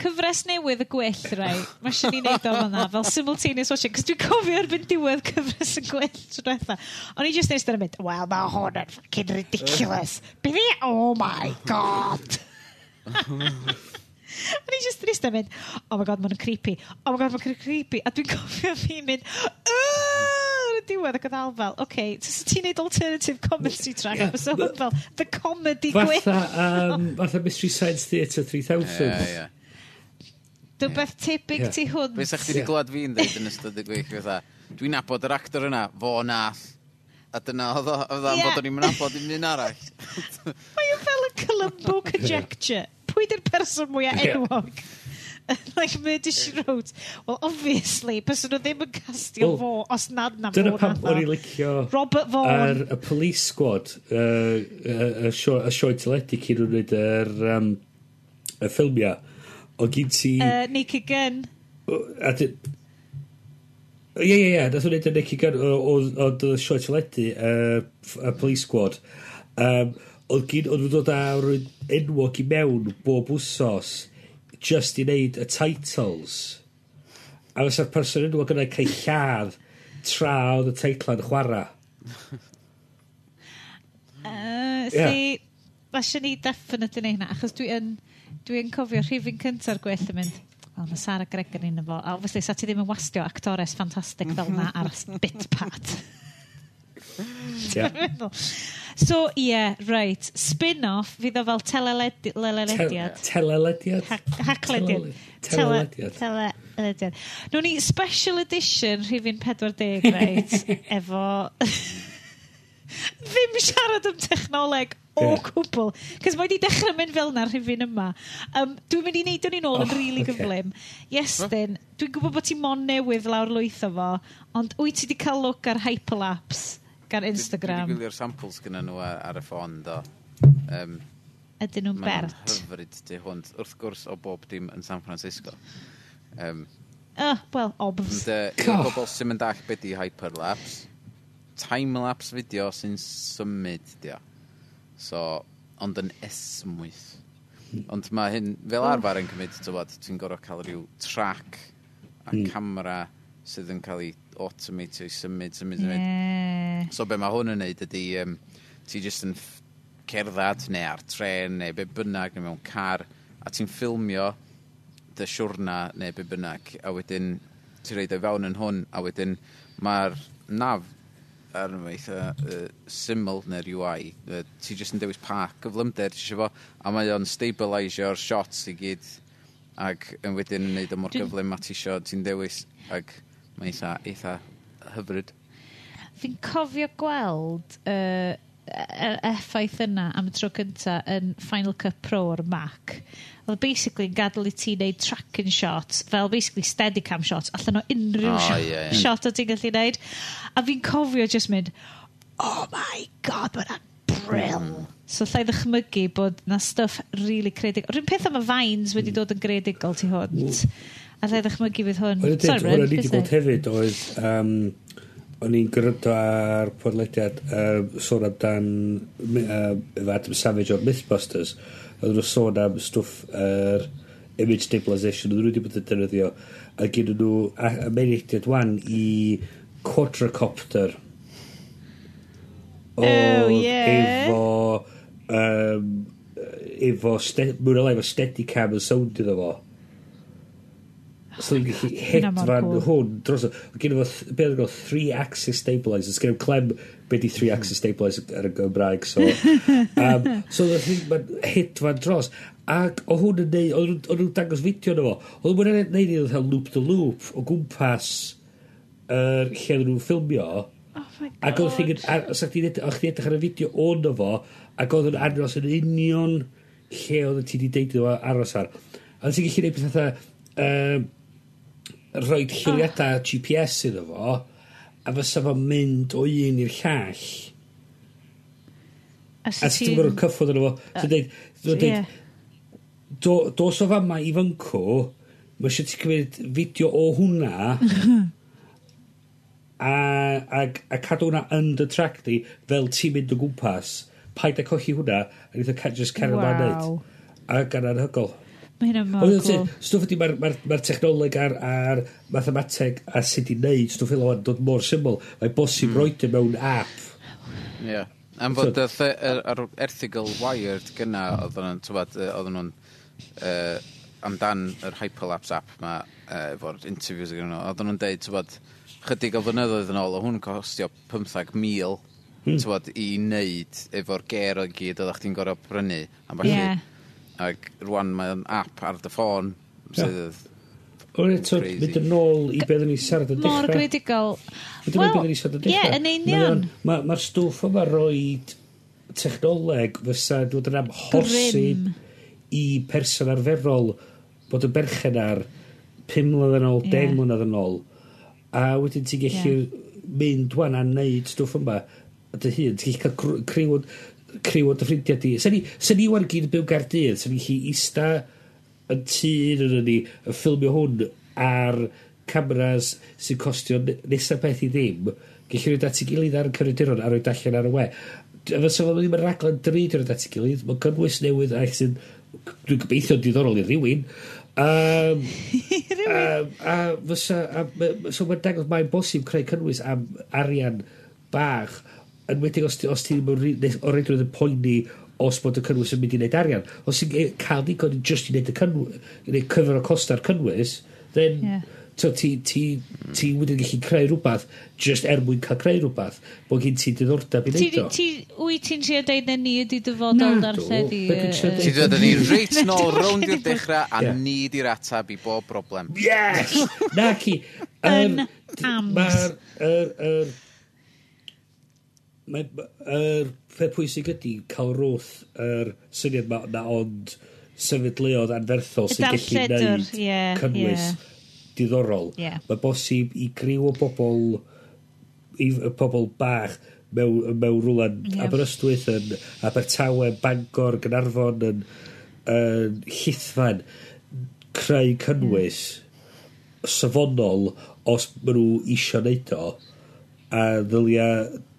cyfres newydd y gwyll, rai. Mae eisiau ni wneud o fanna, fel simultaneous watching, cos dwi'n cofio erbyn diwedd cyfres y gwyll drwetha. O'n i just eistedd yn mynd, well, mae hwn yn fucking ridiculous. Bydd i, Oh my god! [laughs] O'n i just trist yn mynd, oh my god, ma'n creepy. Oh my god, ma'n creepy. A dwi'n cofio fi mynd, yn y diwedd ac oedd al fel, oce, okay, ti'n neud alternative comedy track, yeah. so fel, the comedy gwyn. Fatha, um, fatha Mystery Science Theatre 3000. Yeah, yeah. Dwi'n beth tebyg yeah. ti hwn. Be sa'ch chi wedi glwad fi'n dweud yn ystod y gweith fatha, dwi'n nabod yr actor yna, fo nath. A dyna oedd o, oedd o'n bod o'n i'n nabod i'n un arall. [laughs] Mae o'n fel y Columbo [laughs] conjecture. Pwy di'r person mwyaf enwog? [laughs] like Murder She Wrote. Well, obviously, bys nhw ddim yn castio well, fo os nad na fo. Dyna pam o'n i licio... Robert Vaughan. Ar y police squad, y uh, uh, uh, sioe teledu cyn nhw'n gwneud yr um, y ffilmiau O gyd ti... Uh, Naked Gun. A dy... Ie, ie, ie, nath o'n neud yn Naked Gun, oedd y sioe teledu, y Police Squad. Um, oedd gyd, oedd yn dod â enwog i mewn bob wsos, just i wneud y titles. A fysa'r person enwog yna cael lladd tra oedd y teitla'n chwarae. [laughs] uh, see, yeah. Fasio ni definite yn ei hynna, achos dwi yn... Dwi'n cofio rhifin cynta'r gwell yn mynd, wel, mae Sarah Gregor yn efo, a obviously, sa ti ddim yn wastio actores ffantastig fel na ar y [laughs] bit pad. yeah. so, ie, yeah, right. Spin-off, fydd o fel telelediad. Telelediad. Haclediad. Telelediad. Telelediad. Nw'n ni special edition rhifin 40, right, [laughs] efo... [laughs] Ddim siarad am technoleg o gwbl. Cys mae wedi dechrau mynd fel na'r rhywun yma. Um, dwi'n mynd i neud o'n un ôl yn oh, rili really gyflym. Iestyn, dwi'n gwybod bod ti mon newydd lawr lwytho fo, ond wyt ti wedi cael look ar hyperlapse gan Instagram? Dwi wedi gwylio'r samples gyda nhw ar y ffôn, do. Um, Ydyn nhw'n bert. Mae'n hyfryd di hwnt, wrth gwrs o bob dim yn San Francisco. Um, oh, well, obvs. Ond uh, [laughs] bobl sy'n mynd all beth i hyperlapse, time-lapse fideo sy'n symud, diolch So, ond yn esmwyth. Ond mae hyn, fel arfer yn cymryd, ti'n gorfod cael rhyw track a mm. camera sydd yn cael ei automatio i symud, symud, symud. Yeah. So be mae hwn yn neud ydy, um, ti jyst yn cerdded neu ar tren neu be bynnag neu mewn car a ti'n ffilmio dy siwrna neu be bynnag a wedyn ti'n reid o'i fewn yn hwn a wedyn mae'r naf ar yn eitha uh, syml neu'r UI. Uh, ti jyst yn dewis pa gyflymder ti eisiau fo, a mae o'n stabilisio'r shots i gyd ac yn wedyn yn neud o mor gyflym a ti eisiau ti'n dewis ac mae eitha, eitha hyfryd. Fi'n cofio gweld uh, yr effaith yna am y tro cynta yn Final Cut Pro o'r Mac, oedd basically yn gadael i ti wneud tracking shots, fel basically steadicam shots, allan o unrhyw oh, shot, yeah, yeah. shot o ti'n gallu wneud. A fi'n cofio just mynd, oh my god, mae'n brill. Mm. So llai ddychmygu bod na stuff really credigol. Rwy'n peth am y vines wedi mm. dod yn gredigol ti hwnt. A llai ddychmygu fydd hwn. Sorry, Rhyd. Hwna ni wedi bod hefyd oedd... Um, o'n i'n gwrando ar podlediad um, sôn amdan um, efo Adam Savage o'r Mythbusters. Oedd nhw sôn am stwff yr er, image stabilisation oedd nhw wedi bod yn defnyddio a gen nhw amenidiad wan i quadrocopter o, oh, yeah. efo um, efo mwyn efo steadicam yn sound iddo fo. So dwi'n gallu hit fan cool. hwn dros... Gen efo, be oedd efo, three axis stabilisers. Gen efo clem be di three axis stabiliser ar y Gymraeg. So, [laughs] um, so mae'n hit fan dros. Ac o hwn yn neud, o'n nhw'n dangos fideo na fo. Oedd nhw'n neud i'n cael loop the loop o gwmpas er, lle oedden nhw'n ffilmio. Oh my god. Ac oedd chdi edrych ar y fideo o'n fo, ac oedd yn aros yn union lle oedd ti wedi deud iddo aros ar. A ti'n gallu gwneud pethau um, rhoi ah. lliwiadau oh. GPS iddo fo, a fysa fo mynd o un i'r llall. A si ti'n gwrdd cyffwrdd yno fo. Uh, dweud, dweud, yeah. do, dos o fama i fyncw, mae eisiau ti'n cymryd fideo o hwnna, [laughs] a, a, a cadw hwnna yn dy track di, fel ti'n mynd o gwmpas, paid a colli hwnna, a nid o just cerdd wow. o'n neud. a gan anhygol. Mae hynna mor cool. Stwff ydy, mae'r ma, ma, technoleg a'r, ar mathemateg a sut i wneud stwff fel o'n dod mor syml. Mae bosib mm. roed e mewn app. Ie. Yeah. Am fod y so, yr er, erthigol Wired gyna, oedden nhw'n uh, amdan yr Hyperlapse app ma uh, efo'r interviews gyda nhw, oedden nhw'n deud, tywad, chydig o flynyddoedd yn ôl, o hwn costio 15,000 hmm. tywad, i wneud efo'r ger o gyd oeddech chdi'n gorau prynu. A falle, yeah. Ac rwan mae'n app ar dy ffôn. Sydd... Ond eto, mynd yn ôl i beth ni siarad y dechrau. Mor gredigol. Wel, ie, yn union. Mae'r ma stwff yma roi technoleg fysa dod yn amhosib i person arferol bod y berchen ar 5 mlynedd yn ôl, 10 mlynedd yn ôl. A wedyn ti'n gallu mynd wan a neud stwff yma dy hun. Ti'n gallu cael criw criw o dy ffrindiau di. Sa'n ni, sa ni wan gyd yn byw Gardydd, sa'n ni chi ista yn tŷ yn ni yn ffilmio hwn ar cameras sy'n costio nesaf beth i ddim. Gellwn ni dati gilydd ar y cyryduron a rhoi allan ar y we. Fysa fo ddim yn raglen drud o'r dati gilydd, mae cynnwys newydd a sy'n dwi'n gobeithio diddorol i rhywun. Um, um, a fysa, a, so mae'n dangos mae'n bosib creu cynnwys am arian bach yn wedi os, os ti ddim o reidrwydd yn poeni os bod y cynnwys yn mynd i wneud arian. Os ti'n cael ddigon just i wneud y cynnwys, neu cyfer o costa'r cynnwys, then yeah. so, ti, ti, ti wedyn gallu creu rhywbeth just er mwyn cael creu rhywbeth, bod gen ti diddordeb i wneud o. Ti, wyt ti'n siarad deud na ni ydi dyfodol na, darlledu? ti dod yn [laughs] ni reit nôl rownd i'r dechrau a ni di'r atab i bob broblem. Yes! [laughs] na ci. Yn amps. Mae'r mae'r peth pwysig ydy cael rwth yr er syniad ma, na ond sefydluodd anferthol sy'n gallu gwneud yeah, cynnwys yeah. diddorol. Yeah. Mae bosib i griw o bobl i, y pobl bach mewn, mewn rwlan yeah. Aberystwyth yn Abertawe, Bangor, Gynarfon yn, yn llithfan creu cynnwys mm. safonol os maen nhw isio neud o a ddylia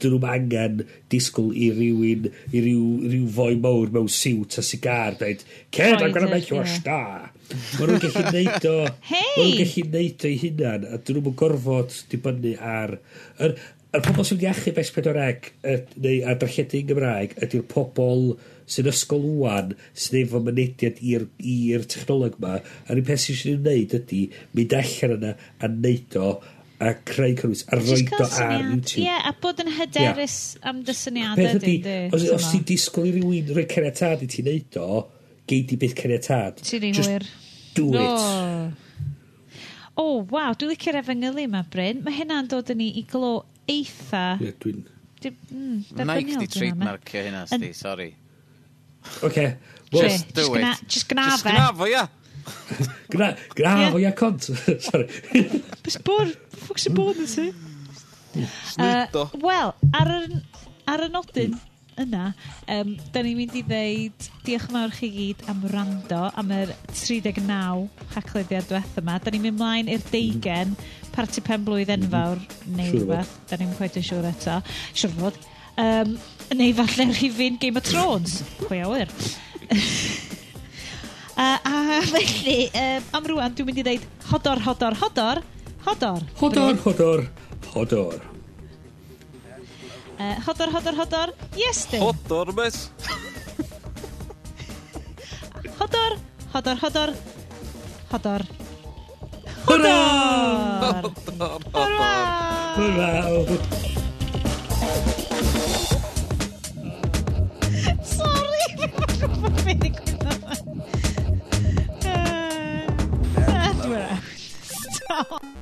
dyn nhw'n angen disgwyl i rywun i ryw, ryw foi mawr mewn siwt a sigar dweud Ken, I'm gonna make you a star Mae nhw'n gallu neud o [laughs] hey! Mae nhw'n gallu neud o i hunan a dyn nhw'n gorfod dibynnu ar yr, yr pobol sy'n iachub S4C neu a darlledu yn Gymraeg ydy'r pobol sy'n ysgol wwan sy'n efo mynediad i'r technoleg yma a'r un peth sy'n ei wneud ydy mynd allan yna a neud o a creu cynnwys a roed o ar YouTube. Ie, yeah, a bod yn hyderus yeah. am dy syniadau dyn di. Os, os ti'n disgwyl i rywun rhoi caniatad i ti wneud o, gei di byth caniatad. Ti'n un wir. do it. O, oh, waw, dwi'n licio'r efengylu yma, Bryn. Mae hynna'n dod yn ni i glo eitha... Ie, yeah, dwi'n... Mm, di, mm, Mike di trademarkio hynna, sti, sorry. Oce. Okay. Well, just do it. Just gnaf e. Just gnaf o, ia. Yeah. [laughs] Gra, gra, o ia cont. [laughs] Sorry. [laughs] Bys bod, ffwc sy'n bod yn sy? Wel, ar y, ar y nodyn yna, um, da ni'n mynd i ddeud diolch yn fawr chi gyd am rando am yr 39 hachlyddiad diwethaf yma. Da ni'n mynd mlaen i'r deigen, parti pen blwydd mhm. enfawr, neu rhywbeth. Da ni'n gwaith yn siŵr eto. Siwr fod. Um, neu falle rhifin Game of Thrones. Pwy awyr. مثلي بأمروا أنتم من خطر خطر خطر خطر خطر خطر خطر خطر خطر خطر يستي خطر بس خطر خطر خطر خطر خطر خطر سوري 过来。笑 [laughs]